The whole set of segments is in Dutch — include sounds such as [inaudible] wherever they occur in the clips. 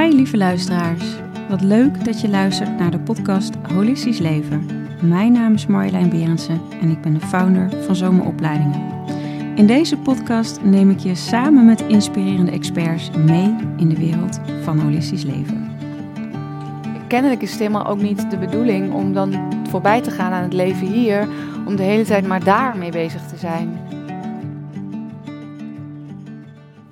Hi lieve luisteraars. Wat leuk dat je luistert naar de podcast Holistisch Leven. Mijn naam is Marjolein Berendsen en ik ben de founder van Zomeropleidingen. In deze podcast neem ik je samen met inspirerende experts mee in de wereld van holistisch leven. Kennelijk is het helemaal ook niet de bedoeling om dan voorbij te gaan aan het leven hier, om de hele tijd maar daarmee bezig te zijn.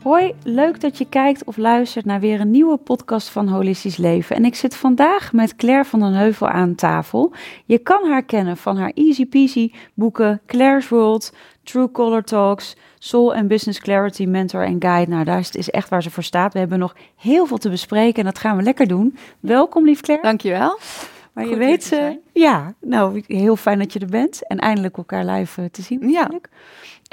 Hoi, leuk dat je kijkt of luistert naar weer een nieuwe podcast van Holistisch Leven. En ik zit vandaag met Claire van den Heuvel aan tafel. Je kan haar kennen van haar Easy Peasy boeken Claire's World, True Color Talks, Soul and Business Clarity Mentor en Guide. Nou, daar is echt waar ze voor staat. We hebben nog heel veel te bespreken en dat gaan we lekker doen. Welkom, lief Claire. Dankjewel. Maar je weet, ze. ja, nou, heel fijn dat je er bent en eindelijk elkaar live eh, te zien. Ja.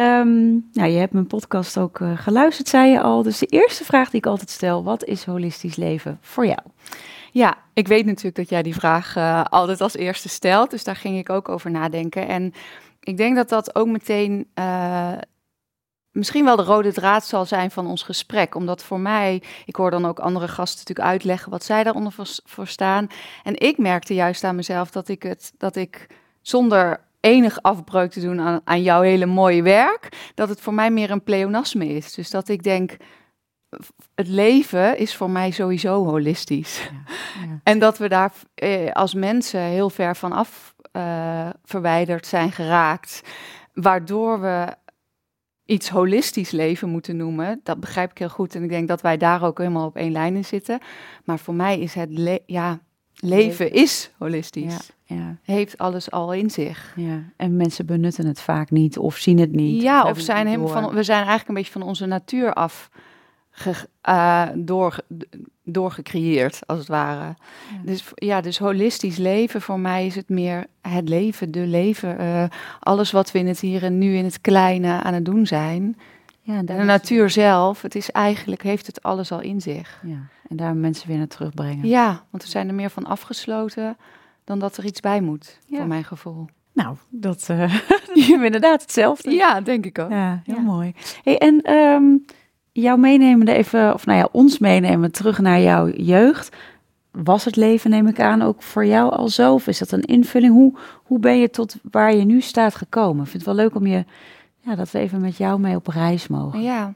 Um, nou, je hebt mijn podcast ook uh, geluisterd, zei je al. Dus de eerste vraag die ik altijd stel, wat is holistisch leven voor jou? Ja, ik weet natuurlijk dat jij die vraag uh, altijd als eerste stelt, dus daar ging ik ook over nadenken. En ik denk dat dat ook meteen uh, misschien wel de rode draad zal zijn van ons gesprek. Omdat voor mij, ik hoor dan ook andere gasten natuurlijk uitleggen wat zij daaronder voor, voor staan. En ik merkte juist aan mezelf dat ik het, dat ik zonder enig afbreuk te doen aan, aan jouw hele mooie werk, dat het voor mij meer een pleonasme is. Dus dat ik denk, het leven is voor mij sowieso holistisch. Ja, ja. [laughs] En dat we daar eh, als mensen heel ver van af uh, verwijderd zijn geraakt, waardoor we iets holistisch leven moeten noemen. Dat begrijp ik heel goed. En ik denk dat wij daar ook helemaal op één lijn in zitten. Maar voor mij is het ja, leven, leven is holistisch. Ja, ja. Heeft alles al in zich. Ja. En mensen benutten het vaak niet of zien het niet. Ja, of, zijn helemaal van. We zijn eigenlijk een beetje van onze natuur af ge, uh, door, doorgecreëerd, als het ware. Ja. Dus ja, dus holistisch leven voor mij is het meer het leven, de leven. Uh, alles wat we in het hier en nu in het kleine aan het doen zijn. Ja, de natuur zelf, het is eigenlijk, heeft het alles al in zich. Ja, en daar mensen weer naar terugbrengen. Ja, want we zijn er meer van afgesloten dan dat er iets bij moet, ja. voor mijn gevoel. Nou, dat [laughs] uh, je inderdaad hetzelfde. Ja, denk ik ook. Ja, heel ja. mooi. Hey, en um, jouw meenemen even, of nou ja, ons meenemen terug naar jouw jeugd. Was het leven, neem ik aan, ook voor jou al zo? Of is dat een invulling? Hoe, hoe ben je tot waar je nu staat gekomen? Ik vind het wel leuk om je, ja, dat we even met jou mee op reis mogen. Ja,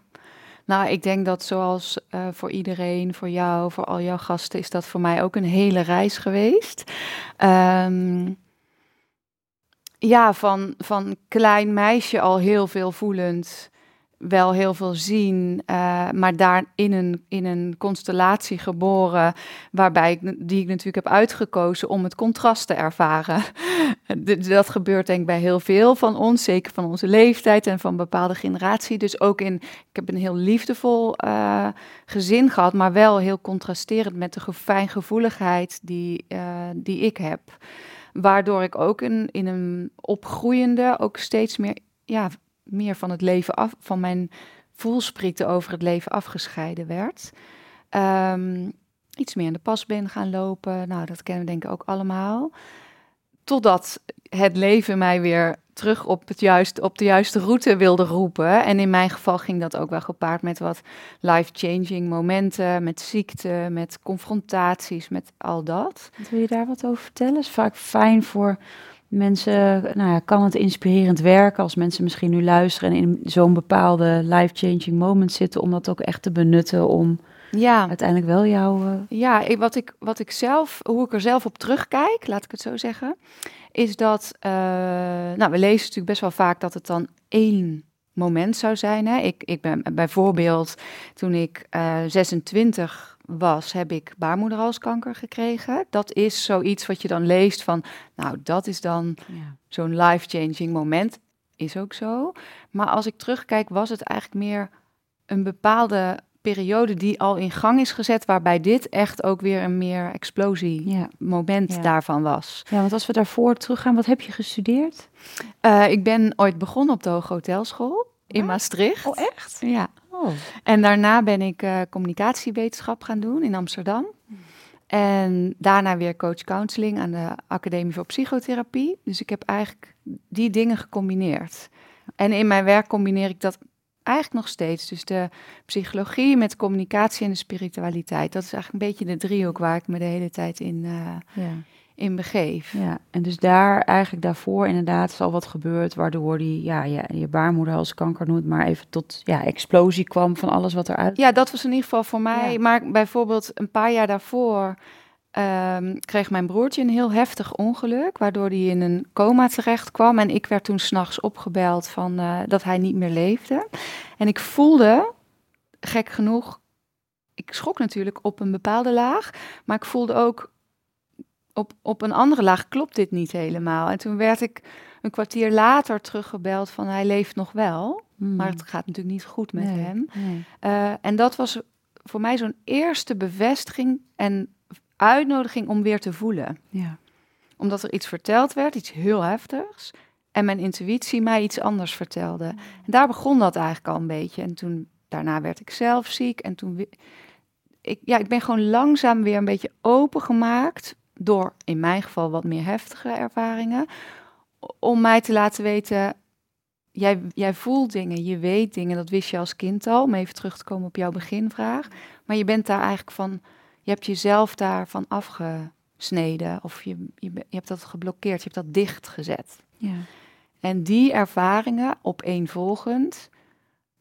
nou, ik denk dat zoals uh, voor iedereen, voor jou, voor al jouw gasten, is dat voor mij ook een hele reis geweest. Um, ja, van, van klein meisje al heel veel voelend wel heel veel zien, uh, maar daar in een, in een constellatie geboren, waarbij ik, die ik natuurlijk heb uitgekozen om het contrast te ervaren. [laughs] dat gebeurt denk ik bij heel veel van ons, zeker van onze leeftijd en van bepaalde generatie. Dus ook in, ik heb een heel liefdevol uh, gezin gehad, maar wel heel contrasterend met de fijngevoeligheid die, uh, die ik heb. Waardoor ik ook in, in een opgroeiende, ook steeds meer ja, meer van het leven af, van mijn voelsprieten over het leven afgescheiden werd. Um, iets meer in de pas ben gaan lopen. Nou, dat kennen we denk ik ook allemaal. Totdat het leven mij weer terug op, het juist, op de juiste route wilde roepen. En in mijn geval ging dat ook wel gepaard met wat life-changing momenten, met ziekte, met confrontaties, met al dat. Wil je daar wat over vertellen? Is vaak fijn voor mensen, nou ja, kan het inspirerend werken als mensen misschien nu luisteren en in zo'n bepaalde life-changing moment zitten, om dat ook echt te benutten om ja. uiteindelijk wel jouw... Uh... Ja, ik, wat, ik, wat ik zelf, hoe ik er zelf op terugkijk, laat ik het zo zeggen, is dat, uh, nou, we lezen natuurlijk best wel vaak dat het dan één moment zou zijn. Hè? Ik, ik ben bijvoorbeeld, toen ik uh, 26 was, heb ik baarmoederhalskanker gekregen. Dat is zoiets wat je dan leest van, nou, dat is dan ja. zo'n life-changing moment. Is ook zo. Maar als ik terugkijk, was het eigenlijk meer een bepaalde periode die al in gang is gezet, waarbij dit echt ook weer een meer explosie ja. moment ja. daarvan was. Ja, want als we daarvoor teruggaan, wat heb je gestudeerd? Uh, ik ben ooit begonnen op de Hoge Hotelschool in Maastricht. Oh, echt? Ja. Oh. En daarna ben ik uh, communicatiewetenschap gaan doen in Amsterdam. En daarna weer coach counseling aan de Academie voor Psychotherapie. Dus ik heb eigenlijk die dingen gecombineerd. En in mijn werk combineer ik dat eigenlijk nog steeds. Dus de psychologie met communicatie en de spiritualiteit. Dat is eigenlijk een beetje de driehoek waar ik me de hele tijd in, uh, ja. In begeef. Ja, en dus daar eigenlijk daarvoor inderdaad is al wat gebeurd... waardoor die, ja, je, je baarmoeder als kanker noemt... maar even tot ja, explosie kwam van alles wat eruit... Ja, dat was in ieder geval voor mij. Maar bijvoorbeeld een paar jaar daarvoor um, kreeg mijn broertje een heel heftig ongeluk, waardoor hij in een coma terecht kwam. En ik werd toen s'nachts opgebeld van, uh, dat hij niet meer leefde. En ik voelde, gek genoeg, ik schrok natuurlijk op een bepaalde laag, maar ik voelde ook op, op een andere laag klopt dit niet helemaal. En toen werd ik een kwartier later teruggebeld van hij leeft nog wel, hmm. maar het gaat natuurlijk niet goed met hem. Nee. Uh, en dat was voor mij zo'n eerste bevestiging en uitnodiging om weer te voelen. Ja. Omdat er iets verteld werd, iets heel heftigs. En mijn intuïtie mij iets anders vertelde. En daar begon dat eigenlijk al een beetje. En toen, daarna werd ik zelf ziek. En toen, ik, ja, ik ben gewoon langzaam weer een beetje opengemaakt. Door in mijn geval wat meer heftige ervaringen. Om mij te laten weten, jij, jij voelt dingen, je weet dingen, dat wist je als kind al. Om even terug te komen op jouw beginvraag. Maar je bent daar eigenlijk van je hebt jezelf daarvan afgesneden of je, je, je hebt dat geblokkeerd, je hebt dat dichtgezet. Ja. En die ervaringen opeenvolgend,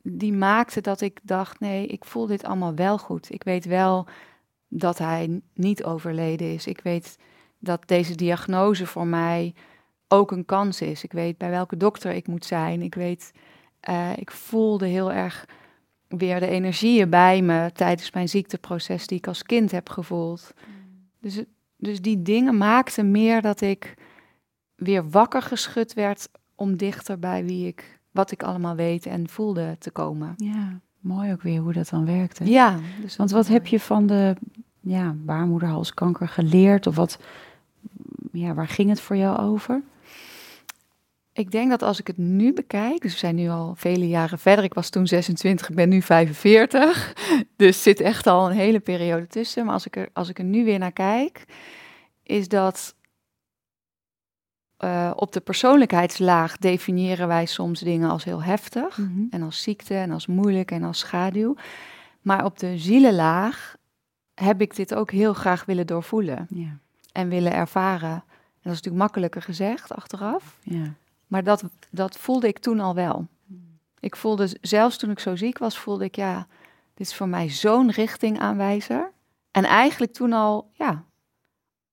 die maakte dat ik dacht, nee, ik voel dit allemaal wel goed. Ik weet wel dat hij niet overleden is. Ik weet dat deze diagnose voor mij ook een kans is. Ik weet bij welke dokter ik moet zijn. Ik weet, uh, ik voelde heel erg weer de energieën bij me tijdens mijn ziekteproces die ik als kind heb gevoeld. Dus, dus die dingen maakten meer dat ik weer wakker geschud werd om dichter bij wie ik, wat ik allemaal weet en voelde te komen. Ja, mooi ook weer hoe dat dan werkte. Ja. Dus Want wat heb je van de ja, baarmoederhalskanker geleerd? Of wat, ja, waar ging het voor jou over? Ik denk dat als ik het nu bekijk, dus we zijn nu al vele jaren verder. Ik was toen 26, ik ben nu 45. [laughs] Dus zit echt al een hele periode tussen. Maar als ik er, als ik er nu weer naar kijk, is dat uh, op de persoonlijkheidslaag definiëren wij soms dingen als heel heftig. Mhm. En als ziekte en als moeilijk en als schaduw. Maar op de zielenlaag heb ik dit ook heel graag willen doorvoelen. Ja. En willen ervaren. En dat is natuurlijk makkelijker gezegd achteraf. Ja. Maar dat, dat voelde ik toen al wel. Ik voelde, zelfs toen ik zo ziek was, voelde ik, ja, dit is voor mij zo'n richtingaanwijzer. En eigenlijk toen al, ja,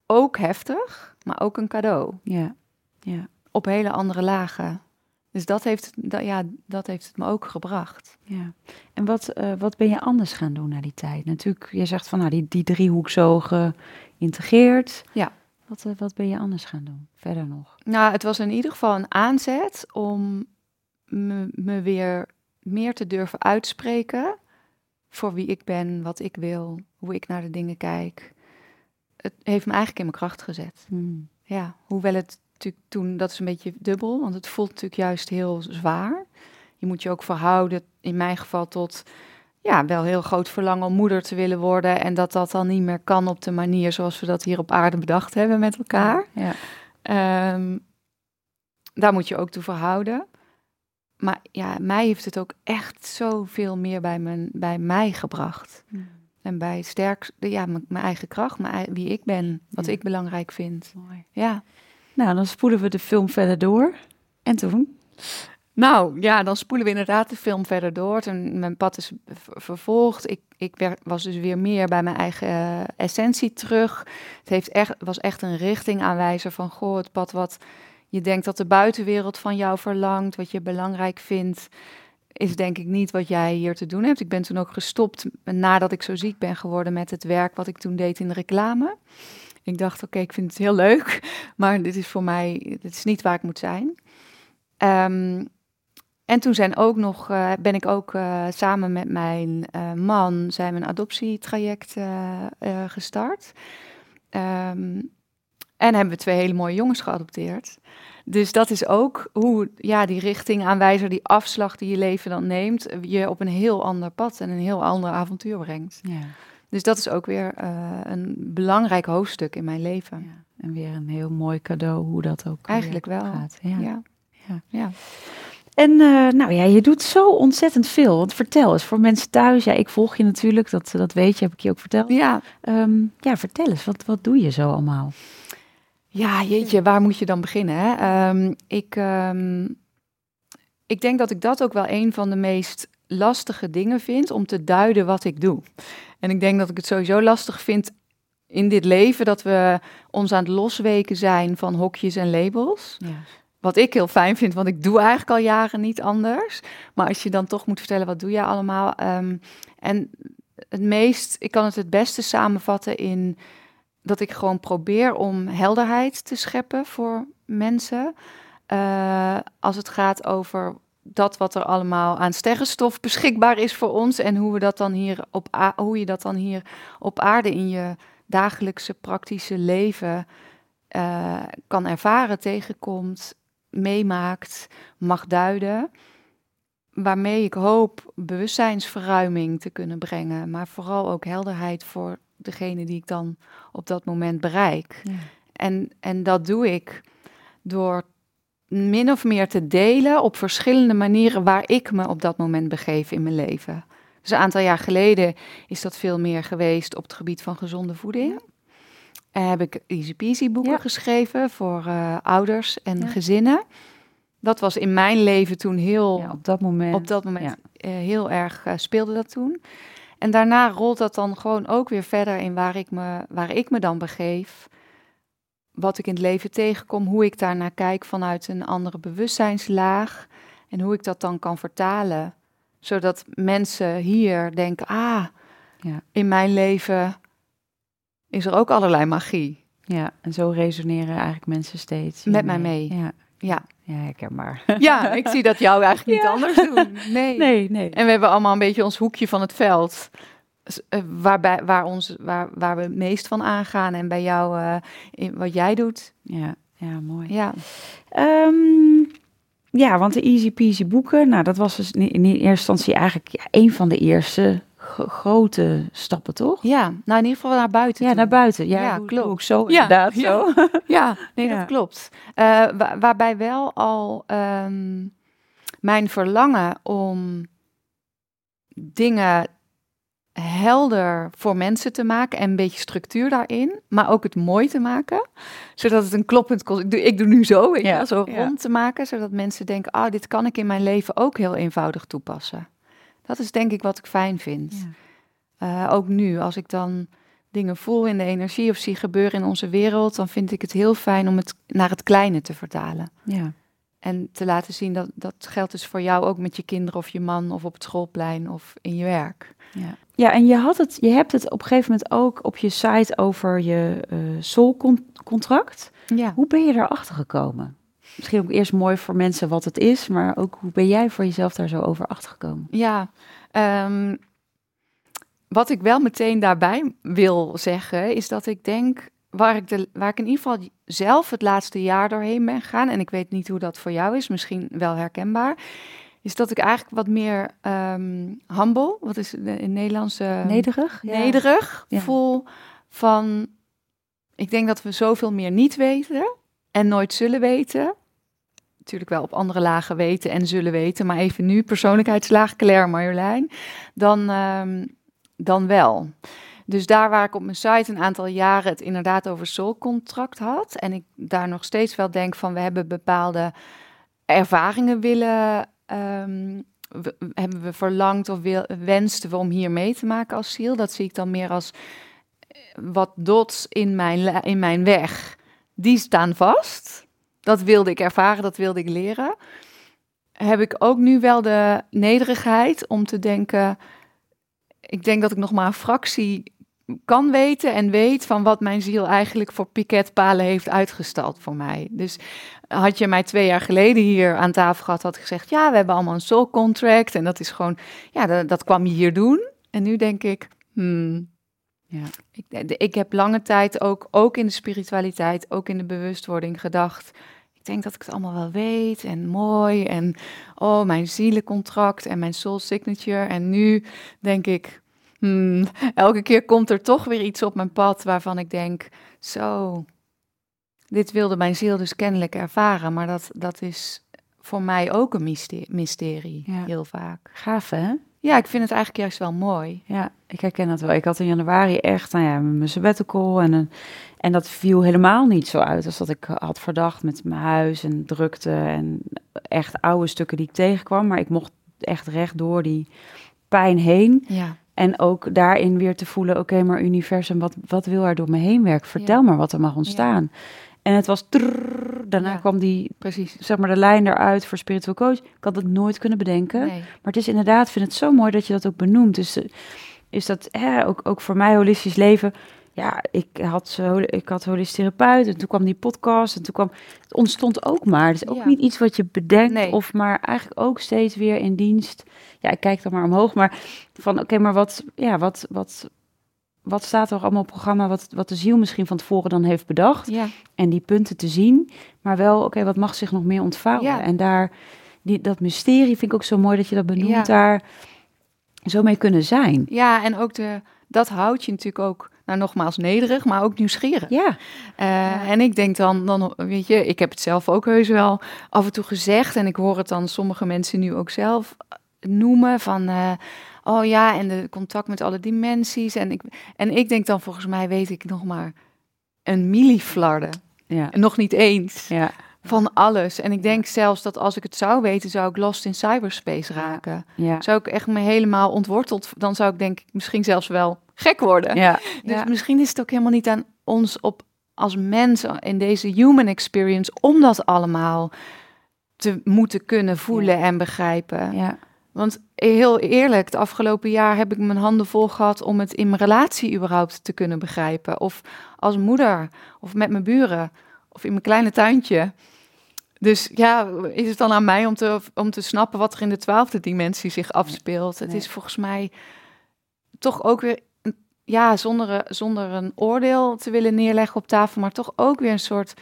ook heftig, maar ook een cadeau. Ja, ja. Op hele andere lagen. Dus dat heeft, dat, ja, dat heeft het me ook gebracht. Ja. En wat, uh, wat ben je anders gaan doen na die tijd? Natuurlijk, je zegt van nou, die, die driehoek zo geïntegreerd. Ja. Wat, uh, wat ben je anders gaan doen verder nog? Nou, het was in ieder geval een aanzet om me, me weer meer te durven uitspreken voor wie ik ben, wat ik wil, hoe ik naar de dingen kijk. Het heeft me eigenlijk in mijn kracht gezet. Hmm. Ja, hoewel het natuurlijk toen, dat is een beetje dubbel, want het voelt natuurlijk juist heel zwaar. Je moet je ook verhouden, in mijn geval, tot ja, wel heel groot verlangen om moeder te willen worden. En dat dat dan niet meer kan op de manier zoals we dat hier op aarde bedacht hebben met elkaar. Ja. Ehm, daar moet je ook toe verhouden. Maar ja, mij heeft het ook echt zoveel meer bij, mijn, bij mij gebracht. Hmm. En bij sterk, ja, mijn, eigen kracht, mijn, wie ik ben, wat ik belangrijk vind. Mooi. Ja. Nou, dan spoelen we de film verder door. En toen? Nou ja, dan spoelen we inderdaad de film verder door. En mijn pad is vervolgd. Ik, ik was dus weer meer bij mijn eigen uh, essentie terug. Het heeft echt, was echt een richtingaanwijzer van... goh, het pad wat je denkt dat de buitenwereld van jou verlangt... wat je belangrijk vindt, is denk ik niet wat jij hier te doen hebt. Ik ben toen ook gestopt nadat ik zo ziek ben geworden... met het werk wat ik toen deed in de reclame. Ik dacht, oké, ik vind het heel leuk... [laughs] maar dit is voor mij, dit is niet waar ik moet zijn... Um, en toen zijn ook nog, uh, ben ik ook uh, samen met mijn uh, man zijn een adoptietraject gestart. Um, en hebben we twee hele mooie jongens geadopteerd. Dus dat is ook hoe ja, die richtingaanwijzer, die afslag die je leven dan neemt, je op een heel ander pad en een heel ander avontuur brengt. Ja. Dus dat is ook weer een belangrijk hoofdstuk in mijn leven. Ja. En weer een heel mooi cadeau hoe dat ook eigenlijk wel gaat. Ja. ja. ja. En uh, nou ja, je doet zo ontzettend veel. Want vertel eens, voor mensen thuis, ja, ik volg je natuurlijk, dat, dat weet je, heb ik je ook verteld. Ja. Um, ja, vertel eens, wat, wat doe je zo allemaal? Ja, jeetje, waar moet je dan beginnen? Hè? Um, ik, um, ik denk dat ik dat ook wel een van de meest lastige dingen vind om te duiden wat ik doe. En ik denk dat ik het sowieso lastig vind in dit leven dat we ons aan het losweken zijn van hokjes en labels. Ja. Wat ik heel fijn vind, want ik doe eigenlijk al jaren niet anders. Maar als je dan toch moet vertellen, wat doe jij allemaal? Um, en het meest, ik kan het het beste samenvatten in dat ik gewoon probeer om helderheid te scheppen voor mensen. Uh, als het gaat over dat wat er allemaal aan sterrenstof beschikbaar is voor ons en hoe we dat dan hier op hoe je dat dan hier op aarde in je dagelijkse praktische leven uh, kan ervaren, tegenkomt, meemaakt, mag duiden. Waarmee ik hoop bewustzijnsverruiming te kunnen brengen, maar vooral ook helderheid voor degene die ik dan op dat moment bereik. Ja. En, en dat doe ik door min of meer te delen op verschillende manieren waar ik me op dat moment begeef in mijn leven. Dus een aantal jaar geleden is dat veel meer geweest op het gebied van gezonde voeding. Ja. heb ik Easy Peasy boeken geschreven voor uh, ouders en gezinnen. Dat was in mijn leven toen heel... op dat moment. Op dat moment uh, heel erg uh, speelde dat toen. En daarna rolt dat dan gewoon ook weer verder in waar ik me, waar ik me dan begeef wat ik in het leven tegenkom, hoe ik daar naar kijk vanuit een andere bewustzijnslaag en hoe ik dat dan kan vertalen, zodat mensen hier denken, ah, ja. in mijn leven is er ook allerlei magie. Ja, en zo resoneren eigenlijk mensen steeds. Met mij mee. Ja. Ja. Ja, maar. [laughs] Ja, ik zie dat jou eigenlijk niet anders doen. [laughs] Nee. nee. Nee, En we hebben allemaal een beetje ons hoekje van het veld. Eh, waarbij, waar, ons, waar, waar we het meest van aangaan en bij jou uh, in wat jij doet. Ja, ja mooi. Ja. Um, ja, want de Easy Peasy boeken, nou dat was dus in, eerste instantie eigenlijk ja, een van de eerste grote stappen, toch? Ja, nou in ieder geval naar buiten. Ja, naar buiten. Ja, ja klopt. Ook zo, ja, inderdaad. Ja, zo. [laughs] ja nee, dat klopt. Uh, waarbij wel al um, mijn verlangen om dingen helder voor mensen te maken en een beetje structuur daarin, maar ook het mooi te maken, zodat het een kloppend kost. Ik doe, ik doe nu zo, ja, zo rond te maken, zodat mensen denken, ah, dit kan ik in mijn leven ook heel eenvoudig toepassen. Dat is denk ik wat ik fijn vind. Ja. Uh, ook nu, als ik dan dingen voel in de energie of zie gebeuren in onze wereld, dan vind ik het heel fijn om het naar het kleine te vertalen. Ja. En te laten zien dat dat geldt dus voor jou ook met je kinderen of je man of op het schoolplein of in je werk. Ja. Ja, en je, had het, je hebt het op een gegeven moment ook op je site over je uh, soul-contract. Ja. Hoe ben je daarachter gekomen? Misschien ook eerst mooi voor mensen wat het is, maar ook hoe ben jij voor jezelf daar zo over achtergekomen? Ja, um, wat ik wel meteen daarbij wil zeggen, is dat ik denk, waar ik, de, waar ik in ieder geval zelf het laatste jaar doorheen ben gegaan, en ik weet niet hoe dat voor jou is, misschien wel herkenbaar, is dat ik eigenlijk wat meer um, humble, wat is in Nederlands? Uh, nederig. Nederig voel van, ik denk dat we zoveel meer niet weten en nooit zullen weten. Natuurlijk wel op andere lagen weten en zullen weten, maar even nu persoonlijkheidslaag Claire Marjolein, dan, um, dan wel. Dus daar waar ik op mijn site een aantal jaren het inderdaad over soul-contract had en ik daar nog steeds wel denk van we hebben bepaalde ervaringen willen um, hebben we verlangd of wil, wensten we om hier mee te maken als ziel? Dat zie ik dan meer als eh, wat dots in mijn, in mijn weg. Die staan vast. Dat wilde ik ervaren, dat wilde ik leren. Heb ik ook nu wel de nederigheid om te denken. Ik denk dat ik nog maar een fractie kan weten en weet van wat mijn ziel eigenlijk voor piketpalen heeft uitgestald voor mij. Dus had je mij twee jaar geleden hier aan tafel gehad, had ik gezegd, ja, we hebben allemaal een soul contract en dat is gewoon, ja, dat, kwam je hier doen. En nu denk ik, hmm, ja. ik, ik heb lange tijd ook, ook in de spiritualiteit, ook in de bewustwording gedacht, ik denk dat ik het allemaal wel weet en mooi en oh, mijn zielencontract en mijn soul signature. En nu denk ik, hmm, elke keer komt er toch weer iets op mijn pad waarvan ik denk, zo, dit wilde mijn ziel dus kennelijk ervaren, maar dat, dat is voor mij ook een myste- mysterie, Ja. heel vaak. Gaaf, hè? Ja, ik vind het eigenlijk juist wel mooi. Ja, ik herken dat wel. Ik had in januari echt, nou ja, mijn sabbatical en, een, en dat viel helemaal niet zo uit als dat ik had verdacht met mijn huis en drukte en echt oude stukken die ik tegenkwam. Maar ik mocht echt recht door die pijn heen Ja, en ook daarin weer te voelen, oké, maar universum, wat, wat wil er door me heen werken? Vertel maar wat er mag ontstaan. En het was daarna Ja. kwam die, precies. zeg maar, de lijn eruit voor spiritual coach. Ik had het nooit kunnen bedenken. Nee. Maar het is inderdaad, ik vind het zo mooi dat je dat ook benoemt. Dus eh, is dat hè, ook, ook voor mij holistisch leven. Ja, ik had, zo, ik had holistisch therapeut en toen kwam die podcast en toen kwam... Het ontstond ook maar. Het is ook Ja. niet iets wat je bedenkt Nee. of maar eigenlijk ook steeds weer in dienst. Ja, ik kijk dan maar omhoog, maar van oké, maar wat, ja, wat, wat, wat staat er allemaal op programma wat, wat de ziel misschien van tevoren dan heeft bedacht? Ja, en die punten te zien, maar wel, oké, wat mag zich nog meer ontvouwen? Ja. En daar, die, dat mysterie vind ik ook zo mooi dat je dat benoemt, Ja. daar zo mee kunnen zijn. ja en ook de, dat houdt je natuurlijk ook, nou nogmaals, nederig, maar ook nieuwsgierig. Ja, Eh, En ik denk dan, dan, weet je, ik heb het zelf ook heus wel af en toe gezegd. En ik hoor het dan sommige mensen nu ook zelf noemen van... eh, oh ja, en de contact met alle dimensies. En ik, en ik denk dan, volgens mij weet ik nog maar een milliflarde. ja, En nog niet eens ja, van alles. En ik denk zelfs dat als ik het zou weten, zou ik lost in cyberspace raken. ja. Zou ik echt me helemaal ontworteld... Dan zou ik denk ik misschien zelfs wel gek worden. Ja, Dus ja. misschien is het ook helemaal niet aan ons op als mensen in deze human experience om dat allemaal te moeten kunnen voelen en begrijpen. ja, Want heel eerlijk, het afgelopen jaar heb ik mijn handen vol gehad om het in mijn relatie überhaupt te kunnen begrijpen. Of als moeder, of met mijn buren, of in mijn kleine tuintje. Dus ja, is het dan aan mij om te, om te snappen wat er in de twaalfde dimensie zich afspeelt? Het is volgens mij toch ook weer, ja, zonder, zonder een oordeel te willen neerleggen op tafel, maar toch ook weer een soort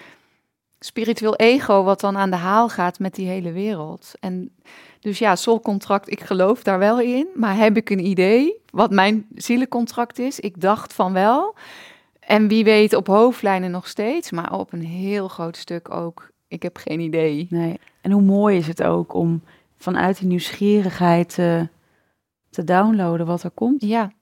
spiritueel ego wat dan aan de haal gaat met die hele wereld. En dus ja, soulcontract, ik geloof daar wel in, maar heb ik een idee wat mijn zielencontract is? Ik dacht van wel. En wie weet op hoofdlijnen nog steeds, maar op een heel groot stuk ook. Ik heb geen idee. nee. En hoe mooi is het ook om vanuit die nieuwsgierigheid te, te downloaden wat er komt. Ja,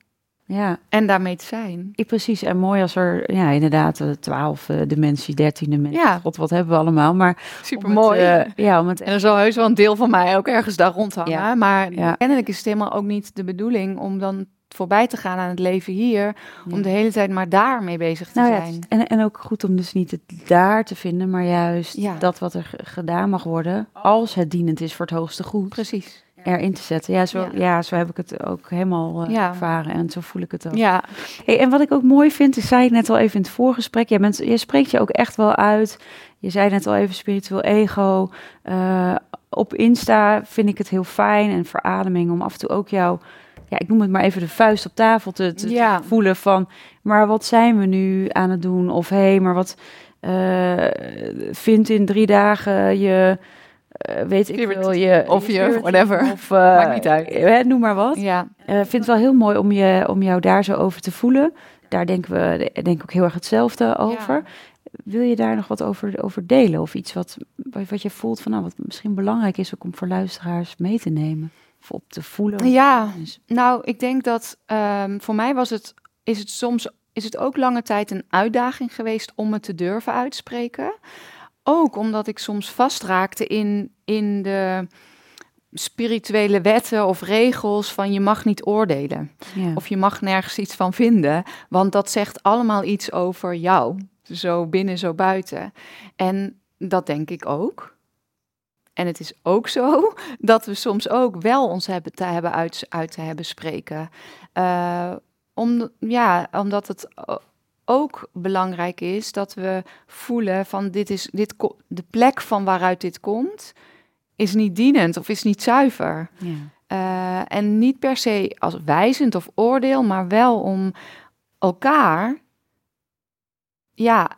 Ja, en daarmee te zijn. ik, precies. En mooi als er, ja, inderdaad, de twaalf uh, dimensie, dertien dimensie. Ja. God, wat hebben we allemaal. Maar Super mooi. eh, ja, om het En er zal heus wel een deel van mij ook ergens daar rondhangen. Ja. Maar Ja. kennelijk is het helemaal ook niet de bedoeling om dan voorbij te gaan aan het leven hier. Om Ja. de hele tijd maar daarmee bezig te Nou ja, zijn. en, en ook goed om dus niet het daar te vinden, maar juist Ja. dat wat er ge- gedaan mag worden, als het dienend is voor het hoogste goed, Precies. Erin te zetten. Ja, zo, Ja. ja. zo heb ik het ook helemaal eh, Ja. ervaren en zo voel ik het ook. Ja, Hey, en wat ik ook mooi vind, is zei ik net al even in het voorgesprek, jij, bent, jij spreekt je ook echt wel uit. Je zei net al even spiritueel ego. Eh, op Insta vind ik het heel fijn en verademing om af en toe ook jou, ja, ik noem het maar even de vuist op tafel te, Ja. voelen van, maar wat zijn we nu aan het doen? Of hé, hey, maar wat eh vindt in drie dagen je, eh, weet ik veel, je... Of je whatever. Of, eh, Maakt niet uit. eh, noem maar wat. ja. Ik vind het wel heel mooi om, je, om jou daar zo over te voelen. Daar denken we denk ik ook heel erg hetzelfde over. Wil je daar nog wat over, over delen? Of iets wat, wat wat je voelt van nou, wat misschien belangrijk is ook om voor luisteraars mee te nemen? Of op te voelen? Ja, Dus- nou, ik denk dat ehm, voor mij was het, is het soms is het ook lange tijd een uitdaging geweest om het te durven uitspreken. Ook omdat ik soms vastraakte in, in de spirituele wetten of regels van je mag niet oordelen. Ja. Of je mag nergens iets van vinden, want dat zegt allemaal iets over jou. Zo binnen, zo buiten. En dat denk ik ook. En het is ook zo [laughs] dat we soms ook wel ons hebben te hebben uit, uit te hebben spreken. Eh, om, ja, omdat het o- ook belangrijk is dat we voelen van dit is dit, de plek van waaruit dit komt, is niet dienend of is niet zuiver. ja. Eh, en niet per se als wijzend of oordeel, maar wel om elkaar ja,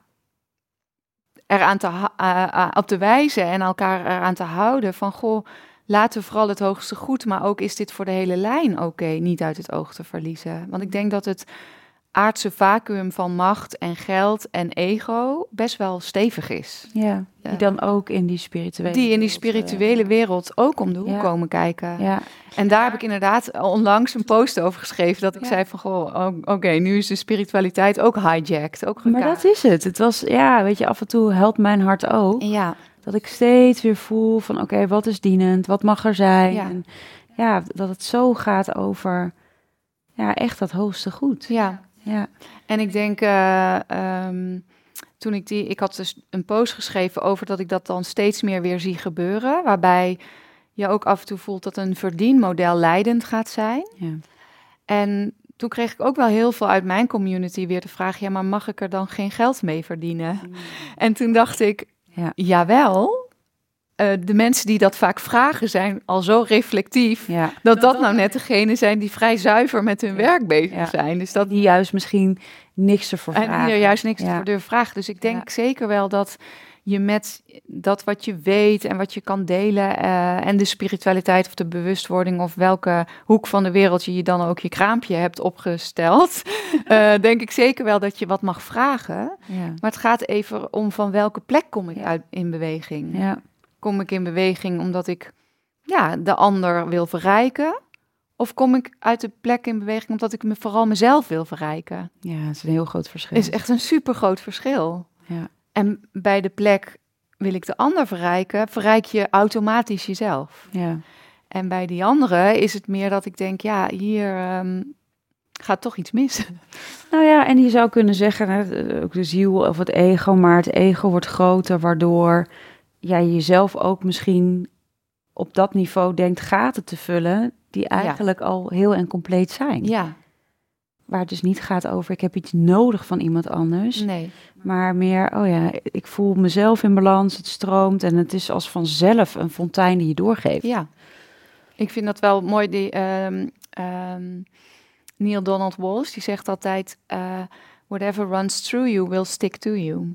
eraan te, eh, eh, op te wijzen en elkaar eraan te houden van goh, laten we vooral het hoogste goed, maar ook is dit voor de hele lijn oké, niet uit het oog te verliezen. Want ik denk dat het aardse vacuüm van macht en geld en ego best wel stevig is. Ja, Ja. die dan ook in die spirituele Die in die eh, spirituele wereld ook om de hoek Ja. komen kijken. Ja, En daar heb ik inderdaad onlangs een post over geschreven. Dat ik Ja. zei van, goh, oké, nu is de spiritualiteit ook hijacked. Ook maar dat is het. Het was, ja, weet je, af en toe helpt mijn hart ook. Ja, Dat ik steeds weer voel van, oké, wat is dienend? Wat mag er zijn? Ja. En ja, dat het zo gaat over, ja, echt dat hoogste goed. ja. Ja, En ik denk, eh, ehm, toen ik die, ik had dus een post geschreven over dat ik dat dan steeds meer weer zie gebeuren, waarbij je ook af en toe voelt dat een verdienmodel leidend gaat zijn. ja. En toen kreeg ik ook wel heel veel uit mijn community weer de vraag, ja, maar mag ik er dan geen geld mee verdienen? En toen dacht ik, Ja. jawel. Eh, de mensen die dat vaak vragen zijn al zo reflectief. ja. Dat dat nou net degene zijn die vrij zuiver met hun Ja. werk bezig Ja. zijn. Dus dat Die juist misschien niks ervoor en vragen. hier juist niks Ja. voor durven vragen. Dus ik denk Ja. zeker wel dat je met dat wat je weet en wat je kan delen eh, en de spiritualiteit of de bewustwording of welke hoek van de wereld je je dan ook je kraampje hebt opgesteld, [laughs] eh, denk ik zeker wel dat je wat mag vragen. Ja. Maar het gaat even om van welke plek kom ik Ja. uit in beweging. Ja. Kom ik in beweging omdat ik ja, de ander wil verrijken? Of kom ik uit de plek in beweging omdat ik me vooral mezelf wil verrijken? ja, het is een heel groot verschil. is echt een super groot verschil. Ja. En bij de plek wil ik de ander verrijken, verrijk je automatisch jezelf. Ja. En bij die andere is het meer dat ik denk, ja, hier ehm, gaat toch iets mis. [laughs] Nou ja, en je zou kunnen zeggen, hè, ook de ziel of het ego, maar het ego wordt groter, waardoor jij jezelf ook misschien op dat niveau denkt gaten te vullen, die eigenlijk al heel en compleet zijn. Ja, Waar het dus niet gaat over, ik heb iets nodig van iemand anders, nee. maar meer, oh ja, ik voel mezelf in balans, het stroomt en het is als vanzelf een fontein die je doorgeeft. Ja. Ik vind dat wel mooi. Die, ehm, ehm, Neil Donald Walsh, die zegt altijd, eh, whatever runs through you will stick to you.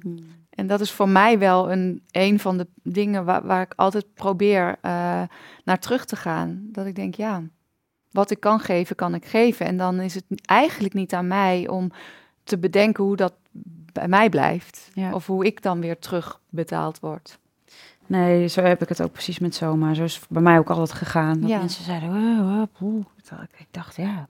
En dat is voor mij wel een, een van de dingen waar, waar ik altijd probeer eh, naar terug te gaan. Dat ik denk, ja, wat ik kan geven, kan ik geven. En dan is het eigenlijk niet aan mij om te bedenken hoe dat bij mij blijft. Ja. Of hoe ik dan weer terugbetaald word. Nee, zo heb ik het ook precies met Soma. Zo is het bij mij ook altijd gegaan. Dat Ja. mensen zeiden, ik- dacht, ja,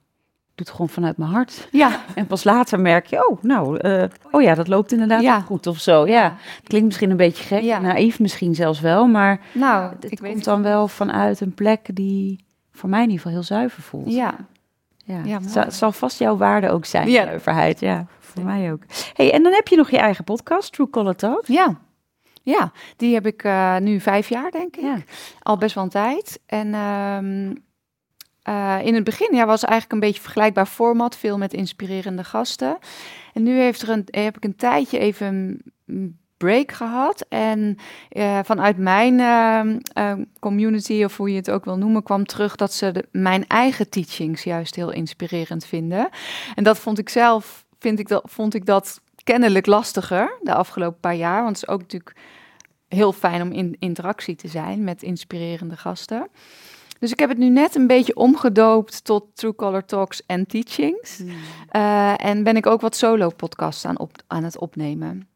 doe het gewoon vanuit mijn hart. Ja, En pas later merk je, oh, nou, eh, oh ja, dat loopt inderdaad Ja. goed of zo. Ja, het klinkt misschien een beetje gek, Ja. naïef misschien zelfs wel, maar nou, het ik weet komt dan wel vanuit een plek die voor mij in ieder geval heel zuiver voelt. Ja, ja. Ja, het, zal, het zal vast jouw waarde ook zijn, Ja. zuiverheid. Ja, voor mij ook. hey, en dan heb je nog je eigen podcast, True Color Talk. ja. Ja, die heb ik eh, nu vijf jaar, denk ik. Al best wel een tijd. En ehm, eh, in het begin ja, was eigenlijk een beetje vergelijkbaar format. Veel met inspirerende gasten. En nu heeft er een, heb ik een tijdje even een break gehad. En eh, vanuit mijn ehm, ehm, community, of hoe je het ook wil noemen, kwam terug dat ze mijn eigen teachings juist heel inspirerend vinden. En dat vond ik zelf, vind ik dat, vond ik dat kennelijk lastiger de afgelopen paar jaar. Want het is ook natuurlijk heel fijn om in interactie te zijn met inspirerende gasten. Dus ik heb het nu net een beetje omgedoopt tot True Color Talks en Teachings. Eh, en ben ik ook wat solo-podcasts aan, op, aan het opnemen.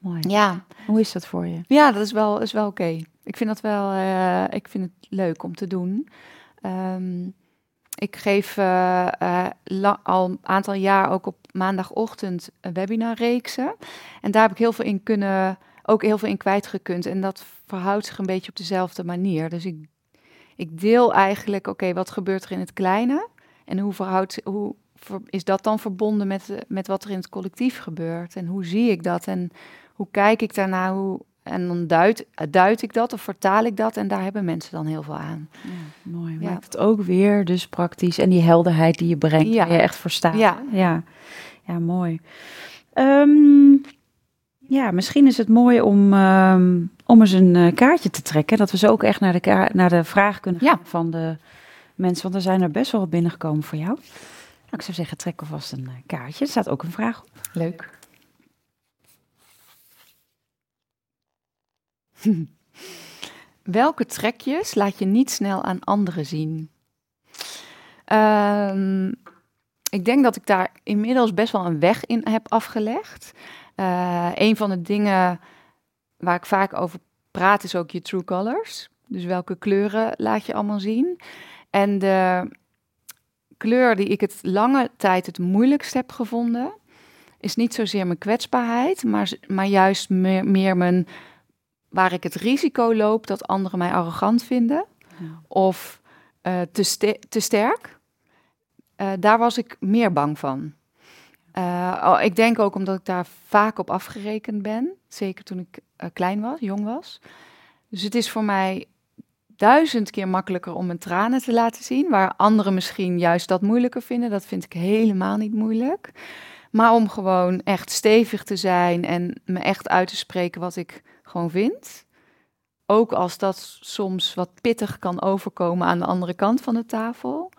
Mooi. Ja, Hoe is dat voor je? ja dat is wel, is wel oké. Ik vind dat wel eh, ik vind het leuk om te doen. Ehm, ik geef eh, al een aantal jaar ook op maandagochtend een webinarreeksen. En daar heb ik heel veel in kunnen, ook heel veel in kwijtgekund. En dat verhoudt zich een beetje op dezelfde manier. Dus ik, ik deel eigenlijk, oké, wat gebeurt er in het kleine? En hoe, verhoudt, hoe is dat dan verbonden met, met wat er in het collectief gebeurt? En hoe zie ik dat? En hoe kijk ik daarna? Hoe, en dan duid, duid ik dat of vertaal ik dat? En daar hebben mensen dan heel veel aan. Ja, mooi. Ja. Maakt het ook weer dus praktisch. En die helderheid die je brengt, Ja. je echt voor staat. Ja. ja. Ja, mooi. Ehm, ja, misschien is het mooi om, ehm, om eens een eh, kaartje te trekken. Dat we zo ook echt naar de, ka- naar de vraag kunnen Ja. gaan van de mensen. Want er zijn er best wel wat binnengekomen voor jou. Nou, ik zou zeggen, trek alvast een eh, kaartje. Er staat ook een vraag op. Leuk. [laughs] Welke trekjes laat je niet snel aan anderen zien? Ehm, ik denk dat ik daar inmiddels best wel een weg in heb afgelegd. Uh, een van de dingen waar ik vaak over praat is ook je true colors. Dus welke kleuren laat je allemaal zien? En de kleur die ik het lange tijd het moeilijkst heb gevonden, is niet zozeer mijn kwetsbaarheid, maar, maar juist meer, meer mijn waar ik het risico loop dat anderen mij arrogant vinden of uh, te, te sterk. Uh, daar was ik meer bang van. Uh, ik denk ook omdat ik daar vaak op afgerekend ben, zeker toen ik klein was, jong was. Dus het is voor mij duizend keer makkelijker om mijn tranen te laten zien, waar anderen misschien juist dat moeilijker vinden. Dat vind ik helemaal niet moeilijk. Maar om gewoon echt stevig te zijn en me echt uit te spreken wat ik gewoon vind. Ook als dat soms wat pittig kan overkomen aan de andere kant van de tafel.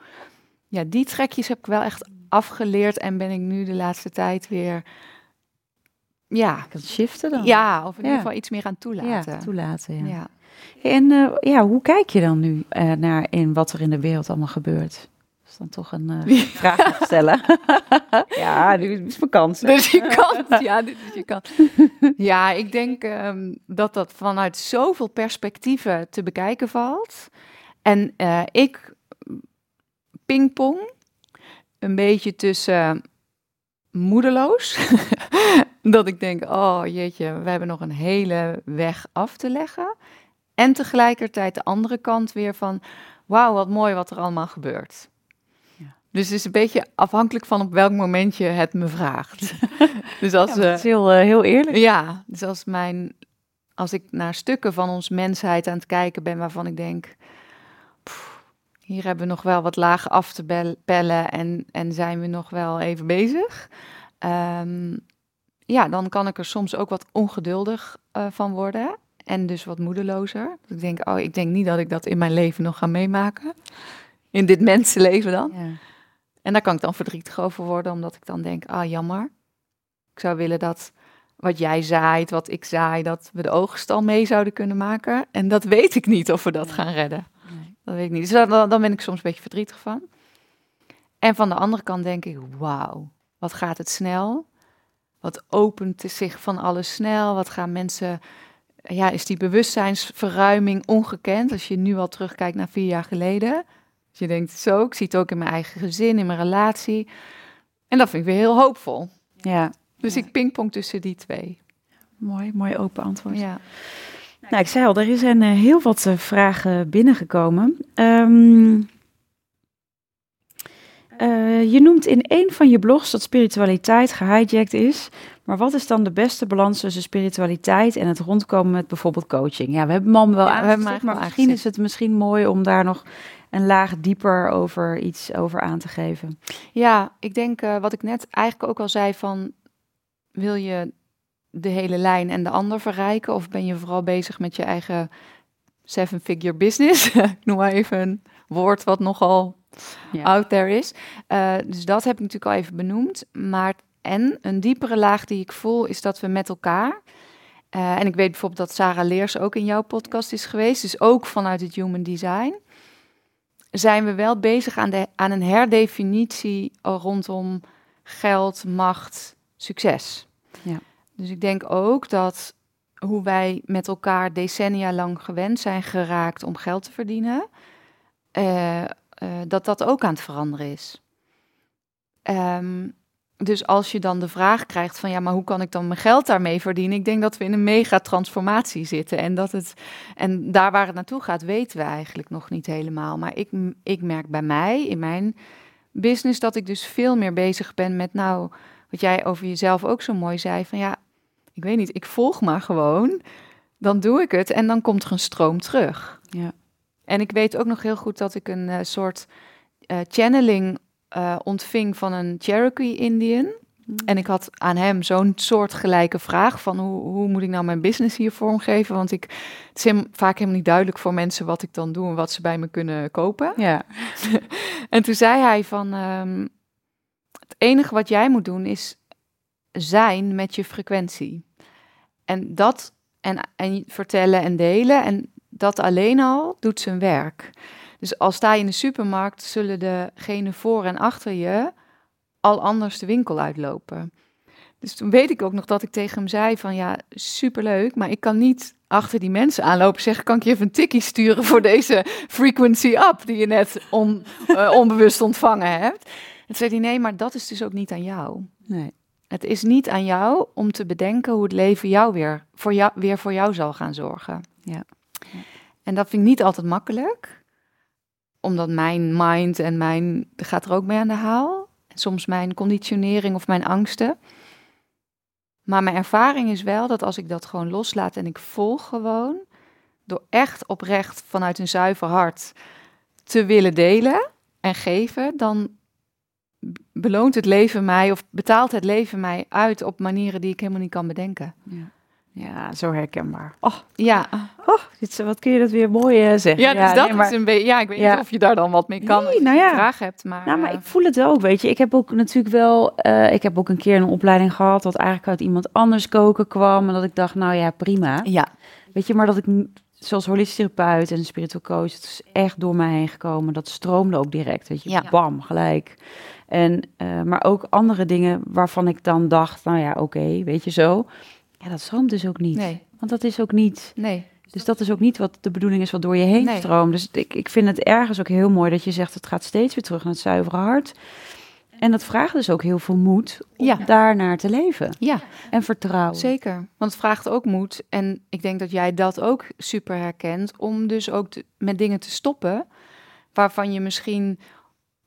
Ja, die trekjes heb ik wel echt afgeleerd en ben ik nu de laatste tijd weer. Ja, kan shiften dan. Ja, of in ieder geval iets meer gaan toelaten. Ja, toelaten, ja. ja. En uh, ja, hoe kijk je dan nu uh, naar in wat er in de wereld allemaal gebeurt? dan toch een uh, vraag stellen. [laughs] ja, nu is mijn kans. Dus je kans, ja, dit is je kans. [laughs] Ja, ik denk um, dat dat vanuit zoveel perspectieven te bekijken valt. En ik pingpong een beetje tussen moedeloos. [laughs] dat ik denk, oh jeetje, we hebben nog een hele weg af te leggen. En tegelijkertijd de andere kant weer van, wauw, wat mooi wat er allemaal gebeurt. Dus het is een beetje afhankelijk van op welk moment je het me vraagt. [laughs] dus als, ja, dat is heel, uh, heel eerlijk. Ja, dus als, mijn, als ik naar stukken van ons mensheid aan het kijken ben waarvan ik denk... Hier hebben we nog wel wat lagen af te pellen en, en zijn we nog wel even bezig. Um, ja, dan kan ik er soms ook wat ongeduldig uh, van worden. En dus wat moedelozer. Dus ik denk, oh, ik denk niet dat ik dat in mijn leven nog ga meemaken. In dit mensenleven dan. Ja. En daar kan ik dan verdrietig over worden, omdat ik dan denk, ah jammer. Ik zou willen dat wat jij zaait, wat ik zaai, dat we de oogst al mee zouden kunnen maken. En dat weet ik niet of we dat gaan redden. Dat weet ik niet. Dus dan, dan ben ik soms een beetje verdrietig van. En van de andere kant denk ik, wauw, wat gaat het snel? Wat opent zich van alles snel? Wat gaan mensen, ja, is die bewustzijnsverruiming ongekend? Als je nu al terugkijkt naar vier jaar geleden je denkt, zo, ik zie het ook in mijn eigen gezin, in mijn relatie. En dat vind ik weer heel hoopvol. Ja. Dus ik pingpong tussen die twee. Mooi, mooi open antwoord. Ja. Nou, ik zei al, er zijn uh, heel wat uh, vragen binnengekomen. Um, uh, je noemt in een van je blogs dat spiritualiteit gehijacked is. Maar wat is dan de beste balans tussen spiritualiteit en het rondkomen met bijvoorbeeld coaching? Ja, we hebben hem wel ja, maar, maar misschien is het misschien mooi om daar nog een laag dieper over iets over aan te geven. Ja, ik denk uh, wat ik net eigenlijk ook al zei van wil je de hele lijn en de ander verrijken of ben je vooral bezig met je eigen seven figure business? [laughs] ik noem maar even een woord wat nogal ja. out there is. Uh, dus dat heb ik natuurlijk al even benoemd. Maar en een diepere laag die ik voel is dat we met elkaar uh, en ik weet bijvoorbeeld dat Sarah Leers ook in jouw podcast is geweest, dus ook vanuit het Human Design zijn we wel bezig aan, de, aan een herdefinitie rondom geld, macht, succes. Ja. Dus ik denk ook dat hoe wij met elkaar decennia lang gewend zijn geraakt om geld te verdienen, uh, uh, dat dat ook aan het veranderen is. Um, dus als je dan de vraag krijgt van ja, maar hoe kan ik dan mijn geld daarmee verdienen? Ik denk dat we in een mega transformatie zitten. En, dat het, en daar waar het naartoe gaat, weten we eigenlijk nog niet helemaal. Maar ik, ik merk bij mij, in mijn business, dat ik dus veel meer bezig ben met nou, wat jij over jezelf ook zo mooi zei. Van ja, ik weet niet, ik volg maar gewoon. Dan doe ik het en dan komt er een stroom terug. Ja. En ik weet ook nog heel goed dat ik een uh, soort uh, channeling uh, ontving van een Cherokee Indian. Mm. En ik had aan hem zo'n soortgelijke vraag van hoe, hoe moet ik nou mijn business hier vormgeven? Want ik, het is vaak helemaal niet duidelijk voor mensen wat ik dan doe en wat ze bij me kunnen kopen. Ja. [laughs] en toen zei hij van, um, het enige wat jij moet doen is zijn met je frequentie. En dat en, en vertellen en delen en dat alleen al doet zijn werk. Dus als sta je in de supermarkt, zullen degenen voor en achter je al anders de winkel uitlopen. Dus toen weet ik ook nog dat ik tegen hem zei van ja, superleuk, maar ik kan niet achter die mensen aanlopen zeggen, kan ik je even een tikkie sturen voor deze frequency up die je net on, uh, onbewust ontvangen hebt. En toen zei hij nee, maar dat is dus ook niet aan jou. Nee. Het is niet aan jou om te bedenken hoe het leven jou weer voor jou, weer voor jou zal gaan zorgen. Ja. En dat vind ik niet altijd makkelijk, omdat mijn mind en mijn gaat er ook mee aan de haal. Soms mijn conditionering of mijn angsten. Maar mijn ervaring is wel dat als ik dat gewoon loslaat en ik volg gewoon, door echt oprecht vanuit een zuiver hart te willen delen en geven, dan beloont het leven mij of betaalt het leven mij uit op manieren die ik helemaal niet kan bedenken. Ja. Ja, zo herkenbaar. Oh, ja. Oh, dit, wat kun je dat weer mooi uh, zeggen. Ja, dus ja, dat is een beetje... Ja, ik weet niet of je daar dan wat mee kan nee, nou ja. vraag hebt, maar... Nou, maar ik voel het ook, weet je. Ik heb ook natuurlijk wel... Uh, ik heb ook een keer een opleiding gehad... dat eigenlijk uit iemand anders koken kwam... en dat ik dacht, nou ja, prima. Ja. Weet je, maar dat ik zoals holistisch therapeut en spiritual coach... het is echt door mij heen gekomen. Dat stroomde ook direct, weet je. Ja. Bam, gelijk. En, uh, maar ook andere dingen waarvan ik dan dacht... nou ja, oké, okay, weet je zo... Ja, dat stroomt dus ook niet. Nee. Want dat is ook niet. Nee. Dus dat is ook niet wat de bedoeling is wat door je heen nee. stroomt. Dus ik, ik vind het ergens ook heel mooi dat je zegt het gaat steeds weer terug naar het zuivere hart. En dat vraagt dus ook heel veel moed om ja. daarnaar te leven. Ja. En vertrouwen. Zeker. Want het vraagt ook moed. En ik denk dat jij dat ook super herkent. Om dus ook te, met dingen te stoppen. Waarvan je misschien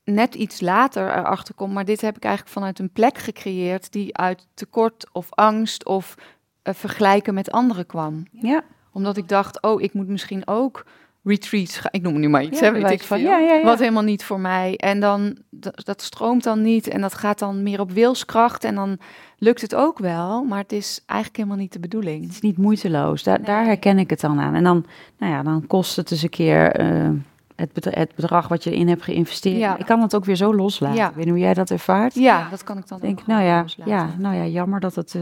net iets later erachter komt. Maar dit heb ik eigenlijk vanuit een plek gecreëerd die uit tekort of angst of uh, vergelijken met anderen kwam. Ja. Omdat ik dacht, oh, ik moet misschien ook retreats gaan. Ik noem nu maar iets, ja, hè, weet ik van. Ja, ja, ja, Wat helemaal niet voor mij. En dan, dat, stroomt dan niet en dat gaat dan meer op wilskracht. En dan lukt het ook wel, maar het is eigenlijk helemaal niet de bedoeling. Het is niet moeiteloos. Daar, nee. daar herken ik het dan aan. En dan, nou ja, dan kost het eens een keer... Uh, het, bedrag, het bedrag wat je in hebt geïnvesteerd. Ja. Ik kan het ook weer zo loslaten. Ja. Ik weet hoe jij dat ervaart. Ja, dat kan ik dan denk. Nou ja, loslaten. ja, nou ja, jammer dat het uh,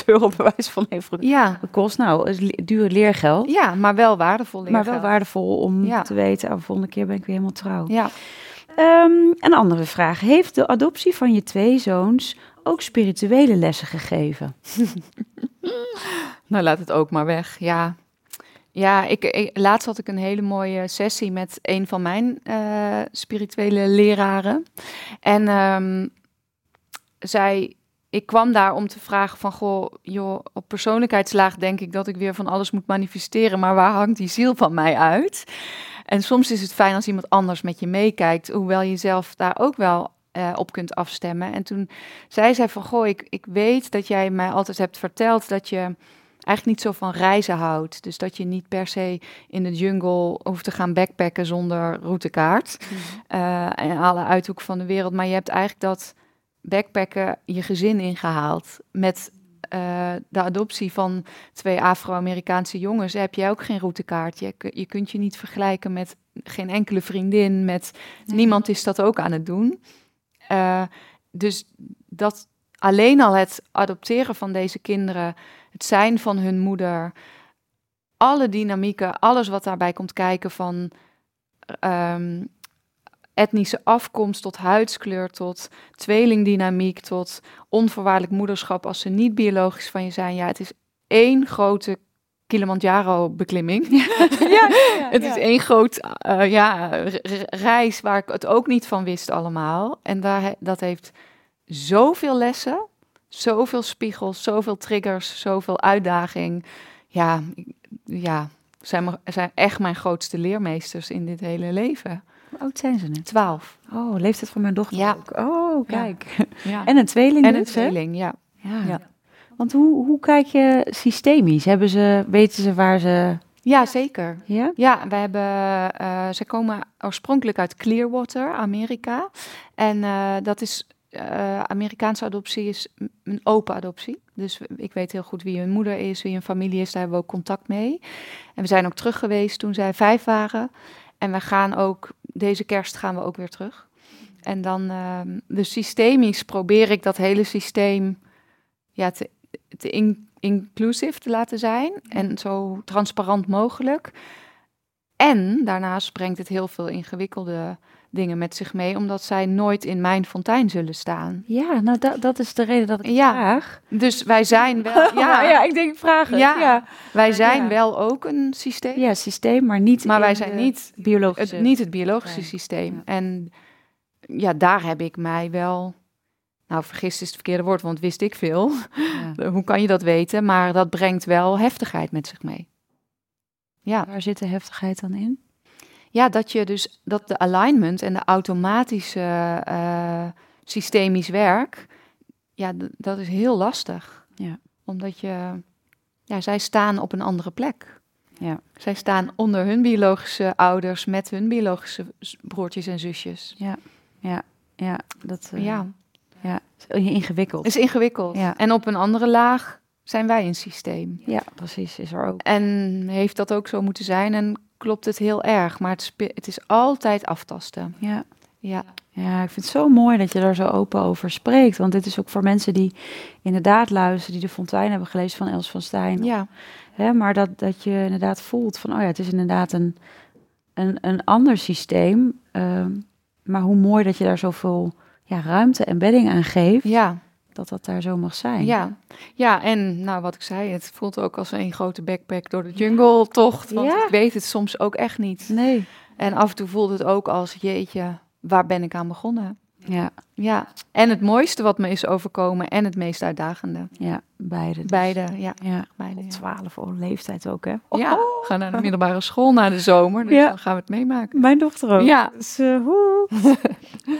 10.000 euro [laughs] bewijs van heeft ja. gekost. Nou, is duur leergeld. Ja, maar wel waardevol leergeld. Maar wel waardevol om ja. te weten, oh, volgende keer ben ik weer helemaal trouw. Ja. Um, een andere vraag. Heeft de adoptie van je twee zoons ook spirituele lessen gegeven? [laughs] [laughs] nou, laat het ook maar weg. Ja, ja, ik, laatst had ik een hele mooie sessie met een van mijn uh, spirituele leraren. En um, zij, ik kwam daar om te vragen van, goh, joh, op persoonlijkheidslaag denk ik dat ik weer van alles moet manifesteren, maar waar hangt die ziel van mij uit? En soms is het fijn als iemand anders met je meekijkt, hoewel je zelf daar ook wel uh, op kunt afstemmen. En toen zei zij van, goh, ik, ik weet dat jij mij altijd hebt verteld dat je eigenlijk niet zo van reizen houdt. Dus dat je niet per se in de jungle hoeft te gaan backpacken zonder routekaart. Mm -hmm. uh, en alle uithoeken van de wereld. Maar je hebt eigenlijk dat backpacken je gezin ingehaald. Met uh, de adoptie van twee Afro-Amerikaanse jongens heb je ook geen routekaart. Je, je kunt je niet vergelijken met geen enkele vriendin. Met nee. niemand is dat ook aan het doen. Uh, dus dat alleen al het adopteren van deze kinderen het zijn van hun moeder, alle dynamieken, alles wat daarbij komt kijken van um, etnische afkomst tot huidskleur, tot tweelingdynamiek, tot onvoorwaardelijk moederschap als ze niet biologisch van je zijn. Ja, het is één grote Kilimanjaro-beklimming. [laughs] Ja, ja, ja, het is één groot uh, ja, reis waar ik het ook niet van wist allemaal. En daar, dat heeft zoveel lessen zoveel spiegels, zoveel triggers, zoveel uitdaging. Ja, ja zijn, zijn echt mijn grootste leermeesters in dit hele leven. Hoe oud zijn ze nu? Twaalf. Oh, leeftijd van mijn dochter ja. ook. Oh, kijk. Ja. [laughs] En een tweeling En dus, een tweeling, ja. ja. ja. Want hoe, hoe kijk je systemisch? Hebben ze, weten ze waar ze... Ja, zeker. Ja? Ja, we hebben, uh, ze komen oorspronkelijk uit Clearwater, Amerika. En uh, dat is uh, Amerikaanse adoptie is een open adoptie. Dus ik weet heel goed wie hun moeder is, wie hun familie is. Daar hebben we ook contact mee. En we zijn ook terug geweest toen zij vijf waren. En we gaan ook, deze kerst gaan we ook weer terug. En dan, uh, dus systemisch probeer ik dat hele systeem ja, te, te in, inclusief te laten zijn. En zo transparant mogelijk. En daarnaast brengt het heel veel ingewikkelde dingen met zich mee, omdat zij nooit in mijn fontein zullen staan. Ja, nou dat, dat is de reden dat ik Ja. vraag. Dus wij zijn [laughs] wel, Ja, ja, ja, ik denk vragen. Ja. Ja, ja. wij zijn Ja. wel ook een systeem, systeem, maar niet maar wij zijn niet biologische. het, niet het biologische systeem. Ja. En ja, daar heb ik mij wel, nou vergist is het verkeerde woord, want wist ik veel. Ja. [laughs] Hoe kan je dat weten? Maar dat brengt wel heftigheid met zich mee. Ja. Waar zit de heftigheid dan in? Ja, dat je dus dat de alignment en de automatische eh, systemisch werk, ja, dat is heel lastig. Ja. Omdat je, ja, zij staan op een andere plek. Ja. Zij staan onder hun biologische ouders met hun biologische broertjes en zusjes. Ja, dat eh, Ja, ja. is ingewikkeld. is ingewikkeld. Ja. En op een andere laag zijn wij een systeem. Ja, precies, is er ook. En heeft dat ook zo moeten zijn en klopt het heel erg. Maar het, het is altijd aftasten. Ja. Ja, Ja, ik vind het zo mooi dat je daar zo open over spreekt. Want dit is ook voor mensen die inderdaad luisteren, die de Fontein hebben gelezen van Els van Stijn. ja, Hè, maar dat, dat je inderdaad voelt van, oh ja, het is inderdaad een, een, een ander systeem. ehm, maar hoe mooi dat je daar zoveel ja, ruimte en bedding aan geeft, ja. Dat dat daar zo mag zijn. Ja, ja, en nou wat ik zei, het voelt ook als een grote backpack door de jungle tocht. Want Ja. ik weet het soms ook echt niet. Nee. En af en toe voelt het ook als, jeetje, waar ben ik aan begonnen? Ja, Ja, en het mooiste wat me is overkomen en het meest uitdagende. ja, beide. dus. Beide, ja. Ja, Beide, ja. 12 oh, leeftijd ook, hè? Ja, we gaan naar de middelbare school na de zomer, dus Ja. dan gaan we het meemaken. Mijn dochter ook. Ja. Dus, eh? [laughs]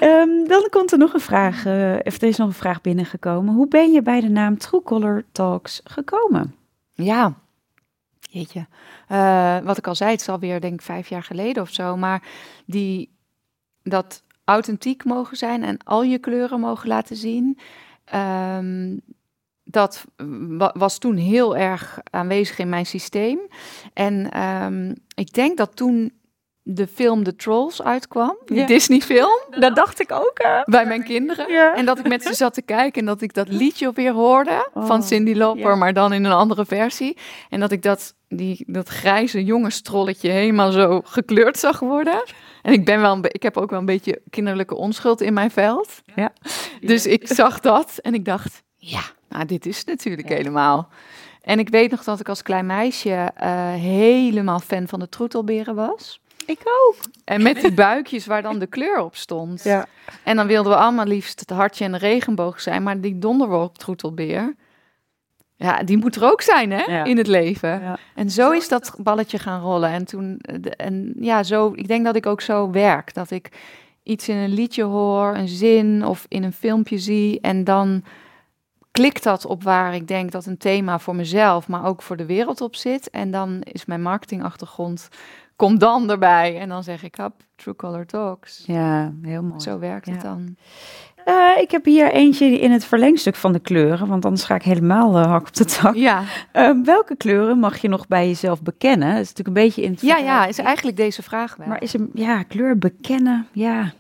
Ehm, dan komt er nog een vraag, eh, of er is nog een vraag binnengekomen. Hoe ben je bij de naam Truecolor Talks gekomen? Ja, jeetje. Eh, wat ik al zei, het is alweer denk ik vijf jaar geleden of zo. Maar die, dat authentiek mogen zijn en al je kleuren mogen laten zien. ehm, dat wa- was toen heel erg aanwezig in mijn systeem. En ehm, ik denk dat toen de film The Trolls uitkwam, die. Disney-film, Dat dacht ik ook, hè? bij mijn kinderen. En dat ik met ze zat te kijken en dat ik dat liedje weer hoorde Oh, van Cindy Lauper, ja. maar dan in een andere versie. En dat ik dat, die, dat grijze jongenstrolletje helemaal zo gekleurd zag worden. En ik, ben wel een ik heb ook wel een beetje kinderlijke onschuld in mijn veld. Ja. Dus ik zag dat en ik dacht, ja, nou dit is het natuurlijk helemaal. En ik weet nog dat ik als klein meisje eh, helemaal fan van de troetelberen was. Ik ook. En met die buikjes waar dan de kleur op stond. Ja. En dan wilden we allemaal liefst het hartje en de regenboog zijn. Maar die donderwolktroetelbeer, ja, die moet er ook zijn hè, Ja. in het leven. Ja. En zo is dat balletje gaan rollen. En toen, eh, en ja, zo, ik denk dat ik ook zo werk. Dat ik iets in een liedje hoor, een zin of in een filmpje zie. En dan klikt dat op waar ik denk dat een thema voor mezelf, maar ook voor de wereld op zit. En dan is mijn marketingachtergrond, komt dan erbij. En dan zeg ik, hap, True Color Talks. Ja, heel mooi. Zo werkt het dan. Eh, ik heb hier eentje in het verlengstuk van de kleuren, want anders ga ik helemaal eh, hak op de tak. Ja, Eh, welke kleuren mag je nog bij jezelf bekennen? Dat is natuurlijk een beetje in het ja, ja, is eigenlijk deze vraag wel. Maar is een ja, kleur bekennen, ja,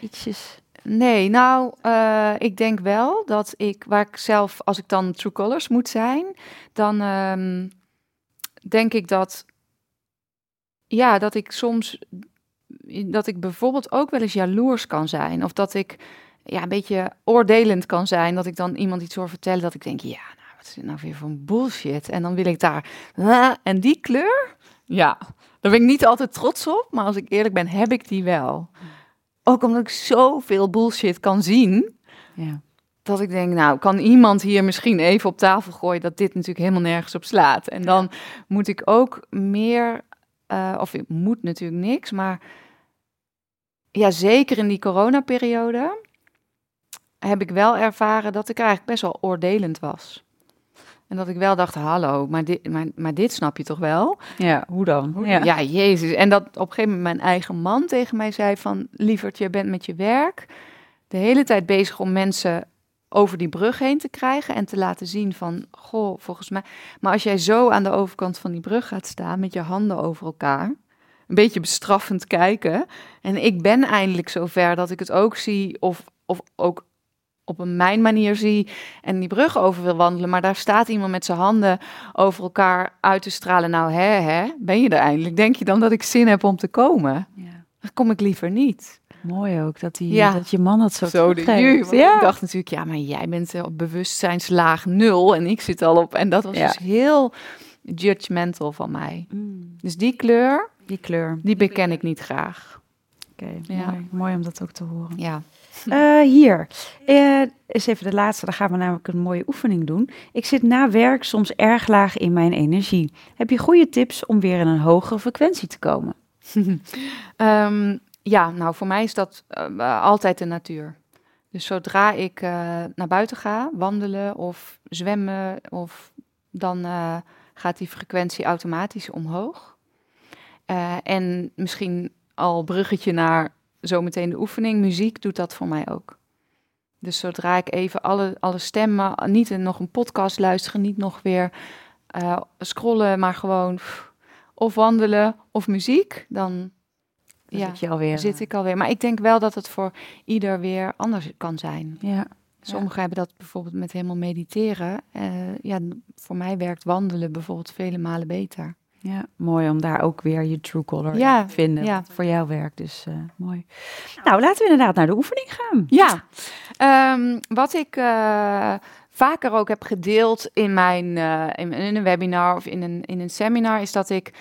ietsjes. Nee, nou, eh, ik denk wel dat ik, waar ik zelf, als ik dan True Colors moet zijn, dan ehm, denk ik dat, ja, dat ik soms, dat ik bijvoorbeeld ook wel eens jaloers kan zijn. Of dat ik, ja, een beetje oordelend kan zijn. Dat ik dan iemand iets hoor vertellen dat ik denk, ja, nou, wat is dit nou weer voor een bullshit? En dan wil ik daar, en die kleur, ja, daar ben ik niet altijd trots op. Maar als ik eerlijk ben, heb ik die wel. Ook omdat ik zoveel bullshit kan zien. Ja. Dat ik denk, nou, kan iemand hier misschien even op tafel gooien dat dit natuurlijk helemaal nergens op slaat. En dan moet ik ook meer, eh, of ik moet natuurlijk niks, maar ja, zeker in die coronaperiode heb ik wel ervaren dat ik eigenlijk best wel oordelend was. En dat ik wel dacht, hallo, maar dit, maar, maar dit snap je toch wel? ja, hoe dan? Ja. jezus. En dat op een gegeven moment mijn eigen man tegen mij zei van... Lieverd, je bent met je werk de hele tijd bezig om mensen over die brug heen te krijgen... en te laten zien van, goh, volgens mij... Maar als jij zo aan de overkant van die brug gaat staan met je handen over elkaar... een beetje bestraffend kijken... en ik ben eindelijk zover dat ik het ook zie of, of ook op een mijn manier zie en die brug over wil wandelen, maar daar staat iemand met zijn handen over elkaar uit te stralen. Nou, hè, hè, ben je er eindelijk? Denk je dan dat ik zin heb om te komen? Ja. Dan kom ik liever niet. Mooi ook dat, die, Ja. dat je man dat zo, Zo de Ja. Ik dacht natuurlijk, ja, maar jij bent eh, op bewustzijnslaag nul en ik zit al op. En dat was Ja. dus heel judgmental van mij. Mm, Dus die kleur, die kleur. die beken ik niet graag. Oké, mooi. mooi om dat ook te horen. Ja. Eh, hier, Eh is even de laatste. Dan gaan we namelijk een mooie oefening doen. Ik zit na werk soms erg laag in mijn energie. Heb je goede tips om weer in een hogere frequentie te komen? [laughs] Ehm, ja, nou voor mij is dat eh, altijd de natuur. Dus zodra ik naar buiten ga, wandelen of zwemmen, of, dan gaat die frequentie automatisch omhoog. En misschien al bruggetje naar zometeen de oefening, muziek doet dat voor mij ook. Dus zodra ik even alle, alle stemmen, niet nog een podcast luisteren, niet nog weer eh, scrollen, maar gewoon pff, of wandelen of muziek, dan Dan Ja, zit je alweer. zit ik alweer. Maar ik denk wel dat het voor ieder weer anders kan zijn. Ja, Sommigen hebben dat bijvoorbeeld met helemaal mediteren. Eh, ja, voor mij werkt wandelen bijvoorbeeld vele malen beter. Ja, mooi om daar ook weer je true color Ja, in te vinden. ja. voor jou werkt, dus eh, mooi. Nou, laten we inderdaad naar de oefening gaan. Ja, Ehm, wat ik eh, vaker ook heb gedeeld in mijn eh, in, in een webinar of in een, in een seminar, is dat ik.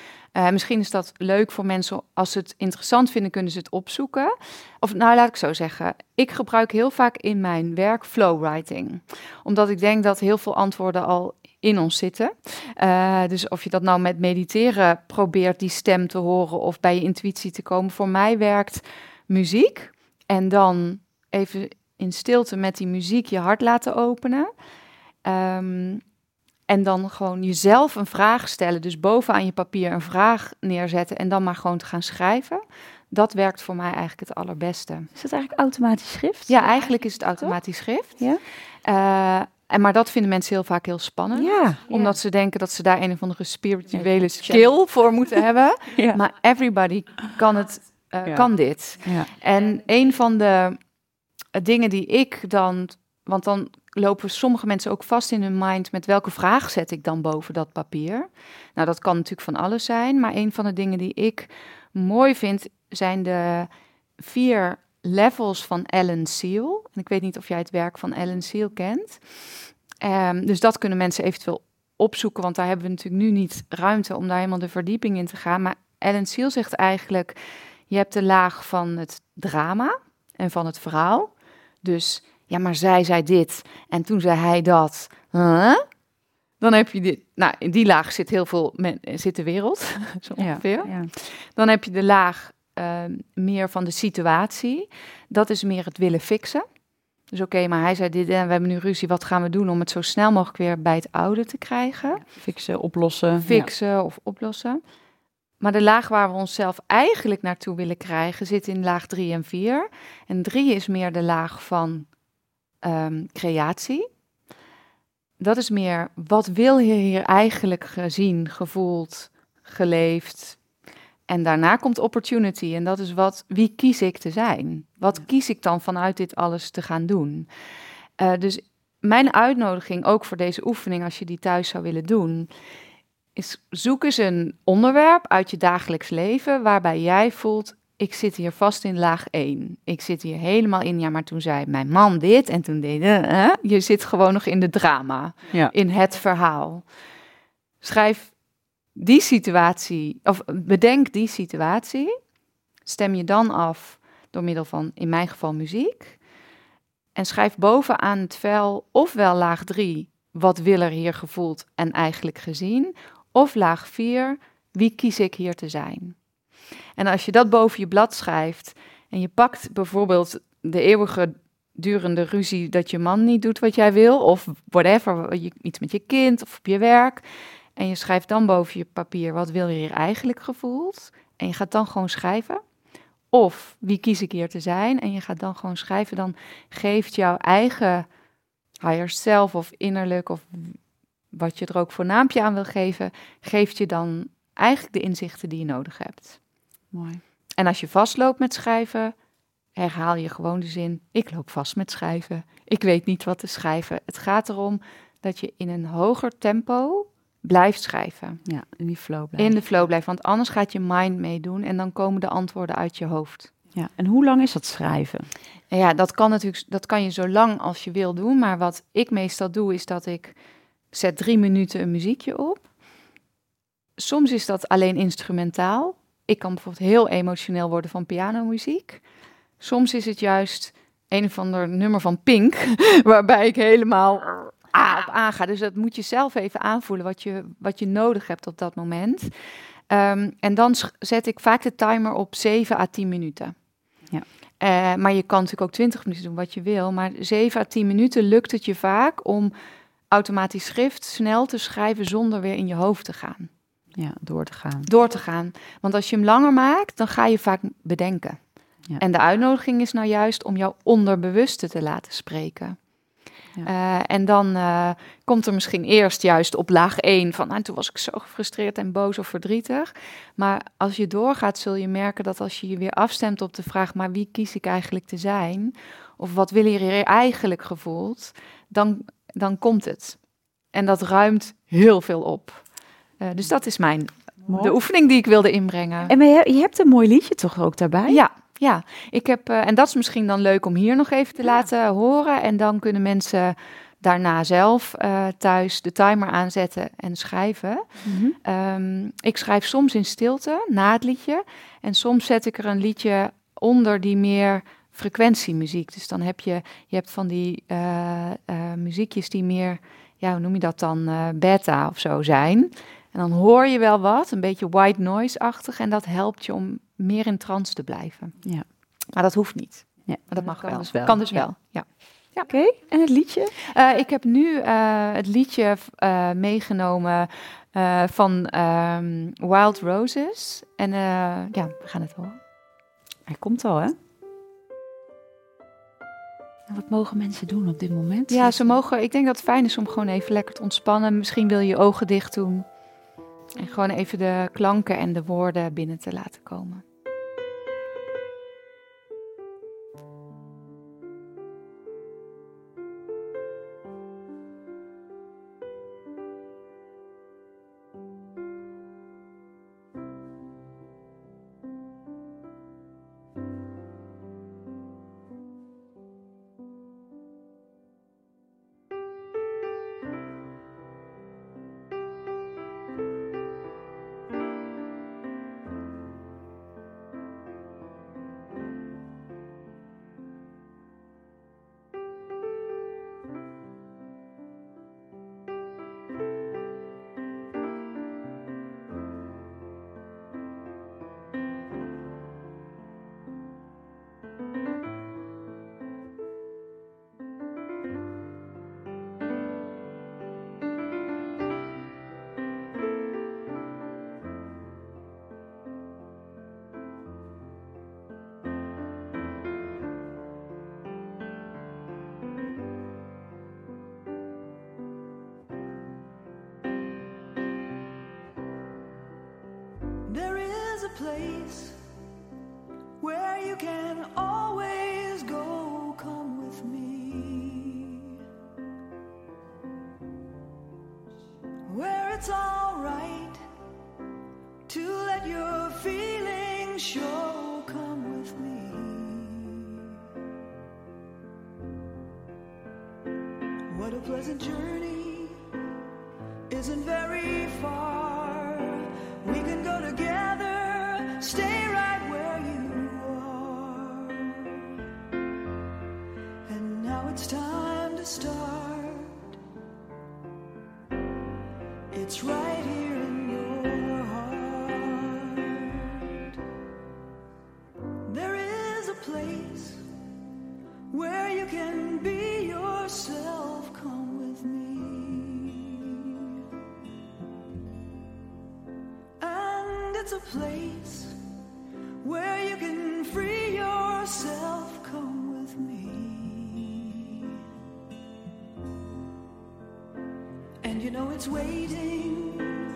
misschien is dat leuk voor mensen. Als ze het interessant vinden, kunnen ze het opzoeken. Of nou, laat ik zo zeggen. Ik gebruik heel vaak in mijn werk flowwriting. Omdat ik denk dat heel veel antwoorden al in ons zitten. Eh, dus of je dat nou met mediteren probeert die stem te horen of bij je intuïtie te komen. Voor mij werkt muziek. En dan even in stilte met die muziek je hart laten openen. Ehm, en dan gewoon jezelf een vraag stellen. Dus bovenaan je papier een vraag neerzetten en dan maar gewoon te gaan schrijven. Dat werkt voor mij eigenlijk het allerbeste. Is dat eigenlijk automatisch schrift? Ja, eigenlijk is het automatisch schrift. Ja. Eh, en maar dat vinden mensen heel vaak heel spannend. Ja, Omdat ze denken dat ze daar een of andere spirituele skill voor moeten [laughs] hebben. ja. Maar everybody kan, het, eh, kan dit. ja. En een van de eh, dingen die ik dan, want dan lopen sommige mensen ook vast in hun mind met welke vraag zet ik dan boven dat papier. Nou, dat kan natuurlijk van alles zijn, maar een van de dingen die ik mooi vind zijn de vier levels van Ellen Seal. En ik weet niet of jij het werk van Ellen Seal kent. Ehm, dus dat kunnen mensen eventueel opzoeken, want daar hebben we natuurlijk nu niet ruimte om daar helemaal de verdieping in te gaan. Maar Ellen Seal zegt eigenlijk, je hebt de laag van het drama en van het verhaal. Dus, ja, maar zij zei dit en toen zei hij dat. Huh? Dan heb je dit. Nou, in die laag zit heel veel men, zit de wereld, [laughs] zo Ja, ongeveer. ja. Dan heb je de laag ehm, meer van de situatie. Dat is meer het willen fixen. Dus oké, maar hij zei dit en we hebben nu ruzie. Wat gaan we doen om het zo snel mogelijk weer bij het oude te krijgen? Fixen, oplossen. Fixen of oplossen. Maar de laag waar we onszelf eigenlijk naartoe willen krijgen zit in laag 3 en 4. En 3 is meer de laag van ehm, creatie. Dat is meer, wat wil je hier eigenlijk gezien, gevoeld, geleefd? En daarna komt opportunity. En dat is wat, wie kies ik te zijn? Wat Ja. kies ik dan vanuit dit alles te gaan doen? Eh, dus mijn uitnodiging, ook voor deze oefening, als je die thuis zou willen doen, is zoek eens een onderwerp uit je dagelijks leven waarbij jij voelt, ik zit hier vast in laag 1. Ik zit hier helemaal in, ja, maar toen zei mijn man dit en toen deed hè? Je zit gewoon nog in de drama, Ja. in het verhaal. Schrijf die situatie, of bedenk die situatie. Stem je dan af door middel van, in mijn geval, muziek. En schrijf bovenaan het vel ofwel laag 3, wat wil er hier gevoeld en eigenlijk gezien, of laag 4, wie kies ik hier te zijn. En als je dat boven je blad schrijft en je pakt bijvoorbeeld de eeuwige durende ruzie dat je man niet doet wat jij wil, of whatever, iets met je kind of op je werk, en je schrijft dan boven je papier wat wil je hier eigenlijk gevoeld, en je gaat dan gewoon schrijven. Of wie kies ik hier te zijn? En je gaat dan gewoon schrijven. Dan geeft jouw eigen higher self of innerlijk of wat je er ook voor naampje aan wil geven, geeft je dan eigenlijk de inzichten die je nodig hebt. Mooi. En als je vastloopt met schrijven, herhaal je gewoon de zin: ik loop vast met schrijven. Ik weet niet wat te schrijven. Het gaat erom dat je in een hoger tempo blijft schrijven. Ja, in die flow blijven. In de flow blijft, want anders gaat je mind meedoen en dan komen de antwoorden uit je hoofd. Ja, en hoe lang is dat schrijven? Ja, dat kan natuurlijk, dat kan je zo lang als je wil doen. Maar wat ik meestal doe, is dat ik zet drie minuten een muziekje op. Soms is dat alleen instrumentaal. Ik kan bijvoorbeeld heel emotioneel worden van pianomuziek. Soms is het juist een of ander nummer van Pink, [laughs] waarbij ik helemaal op aanga. Dus dat moet je zelf even aanvoelen wat je, wat je nodig hebt op dat moment. Ehm, en dan zet ik vaak de timer op 7 à 10 minuten. Ja. Uh, maar je kan natuurlijk ook 20 minuten doen wat je wil. Maar 7 à 10 minuten lukt het je vaak om automatisch schrift snel te schrijven zonder weer in je hoofd te gaan. Ja, door te gaan. Door te gaan. Want als je hem langer maakt, dan ga je vaak bedenken. Ja. En de uitnodiging is nou juist om jouw onderbewuste te laten spreken. Ja. Uh, en dan uh, komt er misschien eerst juist op laag 1 van, nou, toen was ik zo gefrustreerd en boos of verdrietig. Maar als je doorgaat, zul je merken dat als je je weer afstemt op de vraag, maar wie kies ik eigenlijk te zijn? Of wat wil je hier eigenlijk gevoeld? Dan, dan komt het. En dat ruimt heel veel op. Uh, dus dat is mijn, de oefening die ik wilde inbrengen. En je, je hebt een mooi liedje toch ook daarbij? Ja, ja, ik heb, uh, en dat is misschien dan leuk om hier nog even te ja. laten horen. En dan kunnen mensen daarna zelf uh, thuis de timer aanzetten en schrijven. Mm -hmm. um, ik schrijf soms in stilte na het liedje. En soms zet ik er een liedje onder die meer frequentiemuziek. Dus dan heb je, je hebt van die uh, muziekjes die meer, ja, hoe noem je dat dan, beta of zo zijn. En dan hoor je wel wat, een beetje white noise-achtig. En dat helpt je om meer in trance te blijven. Ja. Maar dat hoeft niet. Ja, maar dat mag kan wel. Dus wel. Kan dus wel, ja. ja. Oké, okay. en het liedje? Uh, ik heb nu uh, het liedje uh, meegenomen van um, Wild Roses. En ja, we gaan het horen. Hij komt al, hè? En wat mogen mensen doen op dit moment? Ja, ze mogen. Ik denk dat het fijn is om gewoon even lekker te ontspannen. Misschien wil je je ogen dicht doen. En gewoon even de klanken en de woorden binnen te laten komen. To let your feelings show. Come with me. What a pleasant journey isn't very far. Place where you can free yourself. Come with me. And you know it's waiting,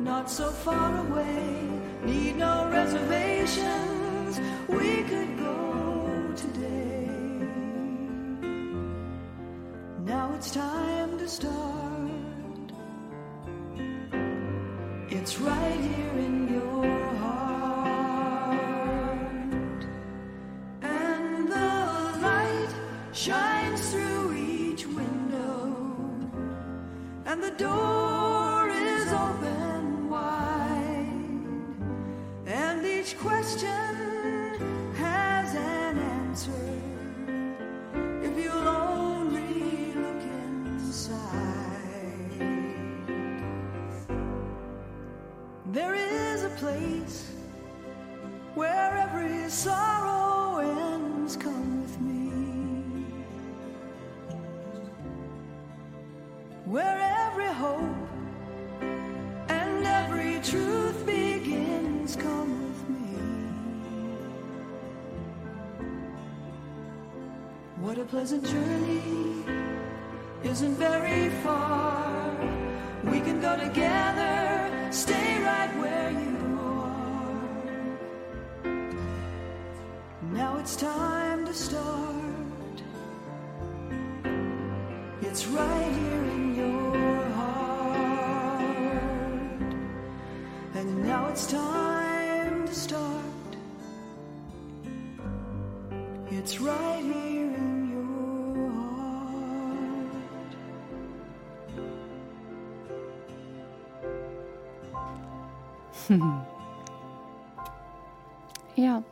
not so far away. Need no reservations. We could go today. Now it's time to start. It's right here in Where every hope and every truth begins. Come with me. What a pleasant journey isn't very far. We can go together, stay right where you are. Now it's time to start. It's right here it's time to start. It's right here in your heart. [laughs] Ja,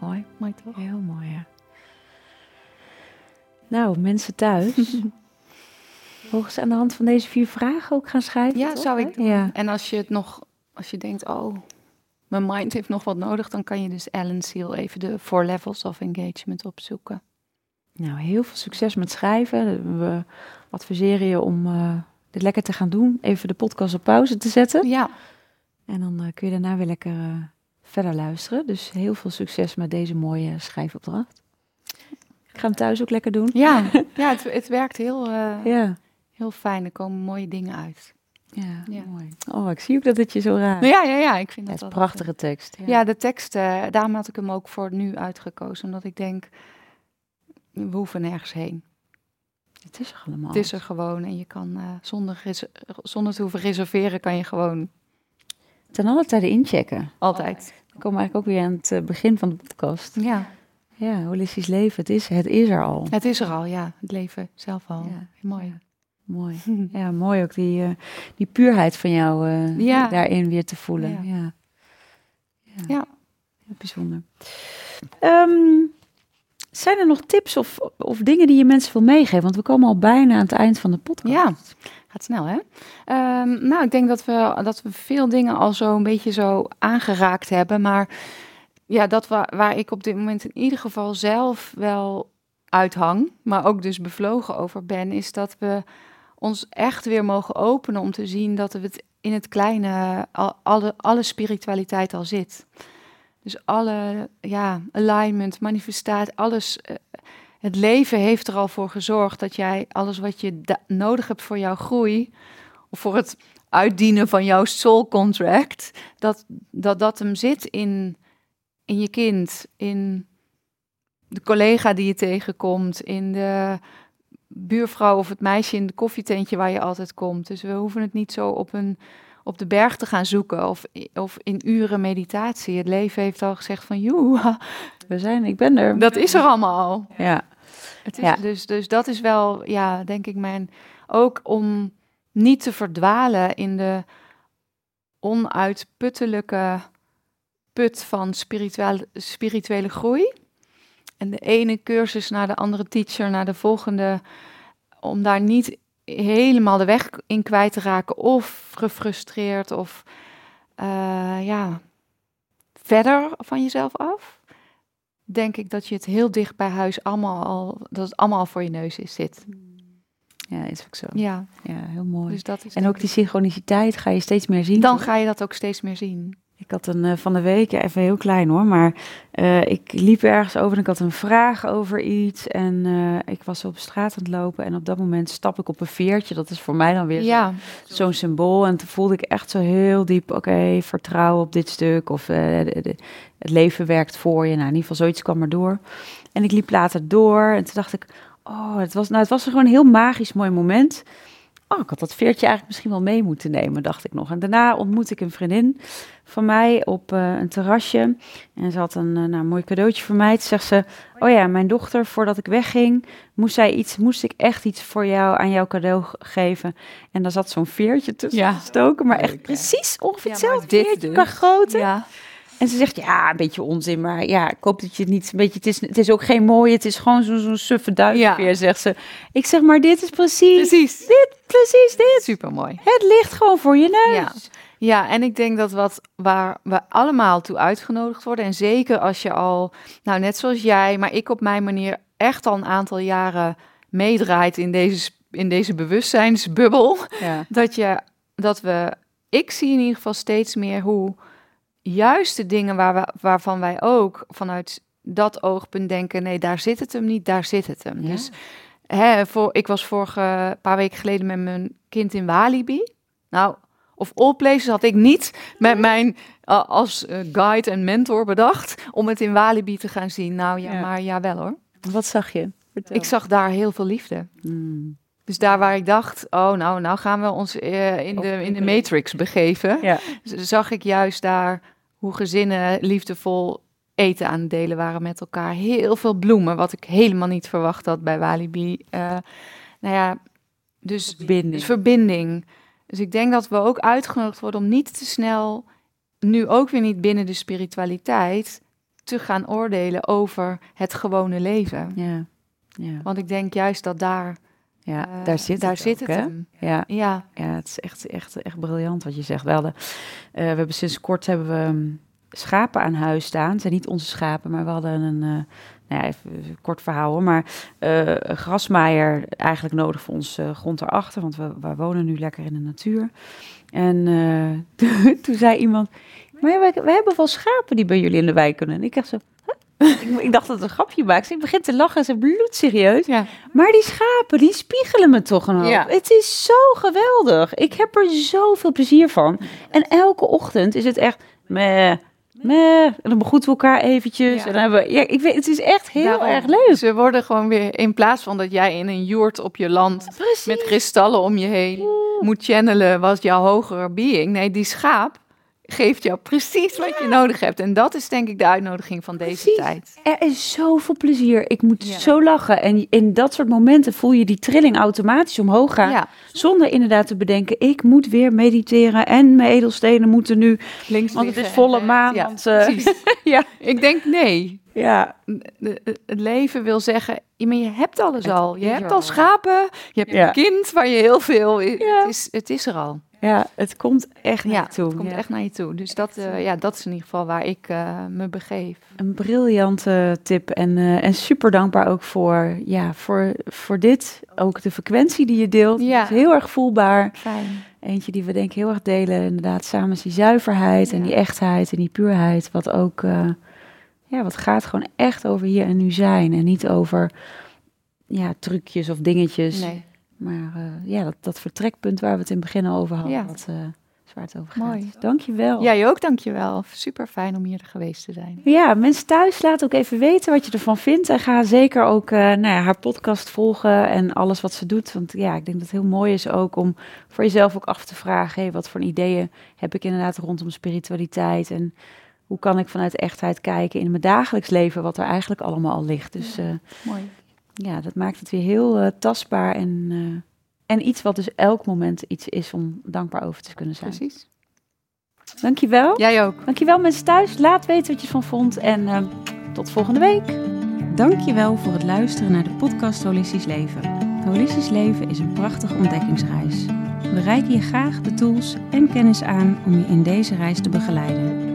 Mooi. mooi toch? Heel mooi, ja. Nou, mensen thuis. [laughs] Ze aan de hand van deze vier vragen ook gaan schrijven? Ja, toch, zou ik. Ja. En als je het nog, als je denkt, oh, mijn mind heeft nog wat nodig, dan kan je dus Alan Seal even de Four Levels of Engagement opzoeken. Nou, heel veel succes met schrijven. We adviseren je om eh, dit lekker te gaan doen. Even de podcast op pauze te zetten. Ja, En dan eh, kun je daarna weer lekker eh, verder luisteren. Dus heel veel succes met deze mooie schrijfopdracht. Ik ga hem thuis ook lekker doen. ja, [laughs] ja het, het werkt heel, Ja, heel fijn. Er komen mooie dingen uit. ja, Ja. mooi. Oh, ik zie ook dat het je zo raakt. Nou ja, ja, ja, ik vind Ja, dat het is een prachtige tekst. Ja. Ja, de tekst, eh, daarom had ik hem ook voor nu uitgekozen. Omdat ik denk, we hoeven nergens heen. Het is er allemaal. Het is er gewoon en je kan eh, zonder, zonder te hoeven reserveren, kan je gewoon Ten alle tijde inchecken. altijd. Dan komen we eigenlijk ook weer aan het eh, begin van de podcast. Ja, Ja, holistisch leven, het is, het is er al. het is er al, ja. Het leven zelf al. Ja. Mooi. Mooi. [laughs] Ja, mooi ook die, eh, die puurheid van jou eh, Ja. daarin weer te voelen. Ja. Ja. Ja. Ja. Heel bijzonder. Ehm, zijn er nog tips of, of dingen die je mensen wil meegeven? Want we komen al bijna aan het eind van de podcast. Ja, gaat snel hè. Ehm, nou, ik denk dat we, dat we veel dingen al zo een beetje zo aangeraakt hebben. Maar ja, dat waar, waar ik op dit moment in ieder geval zelf wel uithang, maar ook dus bevlogen over ben, is dat we ons echt weer mogen openen om te zien dat we het in het kleine, al, alle, alle spiritualiteit al zit. Dus alle ja, alignment, manifestatie, alles. eh, het leven heeft er al voor gezorgd dat jij alles wat je nodig hebt voor jouw groei, of voor het uitdienen van jouw soul contract, dat dat, dat hem zit in, in je kind, in de collega die je tegenkomt, in de buurvrouw of het meisje in het koffietentje waar je altijd komt. Dus we hoeven het niet zo op, een, op de berg te gaan zoeken of, of in uren meditatie. Het leven heeft al gezegd van, joe, [laughs] We zijn, ik ben er. dat is er allemaal al. Ja, Het is, Ja. dus, dus dat is wel, ja, denk ik, mijn. Ook om niet te verdwalen in de onuitputtelijke put van spirituele, spirituele groei. En de ene cursus naar de andere teacher, naar de volgende. Om daar niet helemaal de weg in kwijt te raken. Of gefrustreerd of eh, ja, verder van jezelf af denk ik dat je het heel dicht bij huis allemaal al, dat het allemaal al voor je neus is, zit. ja, is ook zo. Ja, Ja, heel mooi. dus dat is. en ook die synchroniciteit ga je steeds meer zien. dan toch? ga je dat ook steeds meer zien. Ik had een eh, van de week, ja, even heel klein hoor, maar eh, ik liep ergens over en ik had een vraag over iets. En eh, ik was op straat aan het lopen en op dat moment stap ik op een veertje. Dat is voor mij dan weer Ja, zo'n symbool. En toen voelde ik echt zo heel diep, oké, vertrouwen op dit stuk. Of de- de- het leven werkt voor je. Nou, in ieder geval zoiets kwam er door. En ik liep later door en toen dacht ik, oh, het was, nou, het was gewoon een heel magisch mooi moment. Oh, ik had dat veertje eigenlijk misschien wel mee moeten nemen, dacht ik nog. En daarna ontmoette ik een vriendin van mij op eh, een terrasje. En ze had een eh, nou, mooi cadeautje voor mij. Toen zegt ze, oh ja, mijn dochter, voordat ik wegging, moest, zij iets, moest ik echt iets voor jou aan jouw cadeau geven. En daar zat zo'n veertje tussen Ja. gestoken, maar echt Leuk, precies ongeveer Ja, hetzelfde veertje dus. qua grootte. Ja. En ze zegt, ja, een beetje onzin, maar ja, ik hoop dat je het niet... Een beetje, het, is, het is ook geen mooie, het is gewoon zo'n zo'n suffe Ja. zegt ze. Ik zeg, maar dit is precies, Precies. dit, precies dit. Super mooi. Het ligt gewoon voor je neus. Ja. Ja, en ik denk dat wat waar we allemaal toe uitgenodigd worden, en zeker als je al, nou net zoals jij, maar ik op mijn manier echt al een aantal jaren meedraait in deze, in deze bewustzijnsbubbel, Ja. [laughs] dat je, dat we, ik zie in ieder geval steeds meer hoe juist de dingen waar we, waarvan wij ook vanuit dat oogpunt denken, nee, daar zit het hem niet, daar zit het hem. Ja. Dus hè, voor, ik was vorige paar weken geleden met mijn kind in Walibi. Nou, of all places had ik niet met mijn uh, als uh, guide en mentor bedacht om het in Walibi te gaan zien. Nou ja, Ja. maar jawel hoor. Wat zag je? Vertel. Ik zag daar heel veel liefde. Hmm. Dus daar waar ik dacht, oh nou, nou gaan we ons eh, in, de, in de matrix begeven, Ja. zag ik juist daar hoe gezinnen liefdevol eten aan het delen waren met elkaar. Heel veel bloemen, wat ik helemaal niet verwacht had bij Walibi. Eh nou ja, dus Verbinding. dus verbinding. Dus ik denk dat we ook uitgenodigd worden om niet te snel, nu ook weer niet binnen de spiritualiteit, te gaan oordelen over het gewone leven. Ja. Ja. Want ik denk juist dat daar, ja, eh, daar zit daar het zit ook, het hem. Ja. Ja, ja, het is echt, echt, echt briljant wat je zegt. We, hadden, eh, we hebben sinds kort hebben we um, schapen aan huis staan. Het zijn niet onze schapen, maar we hadden een, uh, nou ja, even een kort verhaal hoor, maar uh, een grasmaaier eigenlijk nodig voor ons uh, grond erachter, want we, we wonen nu lekker in de natuur. En uh, [laughs] toen zei iemand, maar we, we hebben wel schapen die bij jullie in de wijk kunnen. En ik dacht zo, ik, dacht dat het een grapje maakte. Ik begin te lachen en ze bloedserieus. Ja. Maar die schapen, die spiegelen me toch een hoop. Ja. Het is zo geweldig. Ik heb er zoveel plezier van. En elke ochtend is het echt... Meh, meh. En dan begroeten we elkaar eventjes. Ja. En dan hebben we, ja, ik weet, het is echt heel Daarom. erg leuk. Ze worden gewoon weer, in plaats van dat jij in een joert op je land Precies. met kristallen om je heen moet channelen wat jouw hogere being. Nee, die schaap geeft jou precies wat je nodig hebt. En dat is denk ik de uitnodiging van deze Precies. tijd. Er is zoveel plezier. Ik moet Ja. zo lachen. En in dat soort momenten voel je die trilling automatisch omhoog gaan. Ja, Zonder inderdaad te bedenken, ik moet weer mediteren. En mijn edelstenen moeten nu... links Want het is volle maan. Ja, want, eh, precies. [laughs] ja. Ik denk nee. ja, Het leven wil zeggen, maar je hebt alles al. Je hebt al schapen, je hebt een kind waar je heel veel... Het, is, het is er al. Ja, het komt echt Ja, naartoe. het komt Ja. echt naar je toe. Dus dat, eh, ja, dat is in ieder geval waar ik eh, me begeef. Een briljante tip en, eh, en super dankbaar ook voor, ja, voor, voor dit. Ook de frequentie die je deelt. Ja. is heel erg voelbaar. Fijn. Eentje die we denk ik heel erg delen. Inderdaad, samen is die zuiverheid en die echtheid en die puurheid. Wat ook, ja, wat gaat gewoon echt over hier en nu zijn. En niet over, ja, trucjes of dingetjes. Nee, Maar eh, ja, dat, dat vertrekpunt waar we het in het begin al over hadden. Ja. Dat eh, is waar het over gaat. Mooi. Dankjewel. jij ook, dankjewel. Super fijn om hier geweest te zijn. Ja, mensen thuis, laat ook even weten wat je ervan vindt. En ga zeker ook eh, nou ja, haar podcast volgen en alles wat ze doet. Want ja, ik denk dat het heel mooi is ook om voor jezelf ook af te vragen... Hey, wat voor ideeën heb ik inderdaad rondom spiritualiteit... en hoe kan ik vanuit echtheid kijken in mijn dagelijks leven... wat er eigenlijk allemaal al ligt. Dus Mooi. Ja, dat maakt het weer heel eh, tastbaar en, eh, en iets wat dus elk moment iets is om dankbaar over te kunnen zijn. Precies. Dankjewel. Jij ook. Dankjewel mensen thuis. Laat weten wat je ervan vond en eh, tot volgende week. Dankjewel voor het luisteren naar de podcast Holistisch Leven. Holistisch Leven is een prachtige ontdekkingsreis. We reiken je graag de tools en kennis aan om je in deze reis te begeleiden.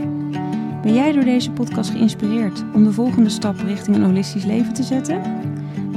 Ben jij door deze podcast geïnspireerd om de volgende stap richting een holistisch leven te zetten?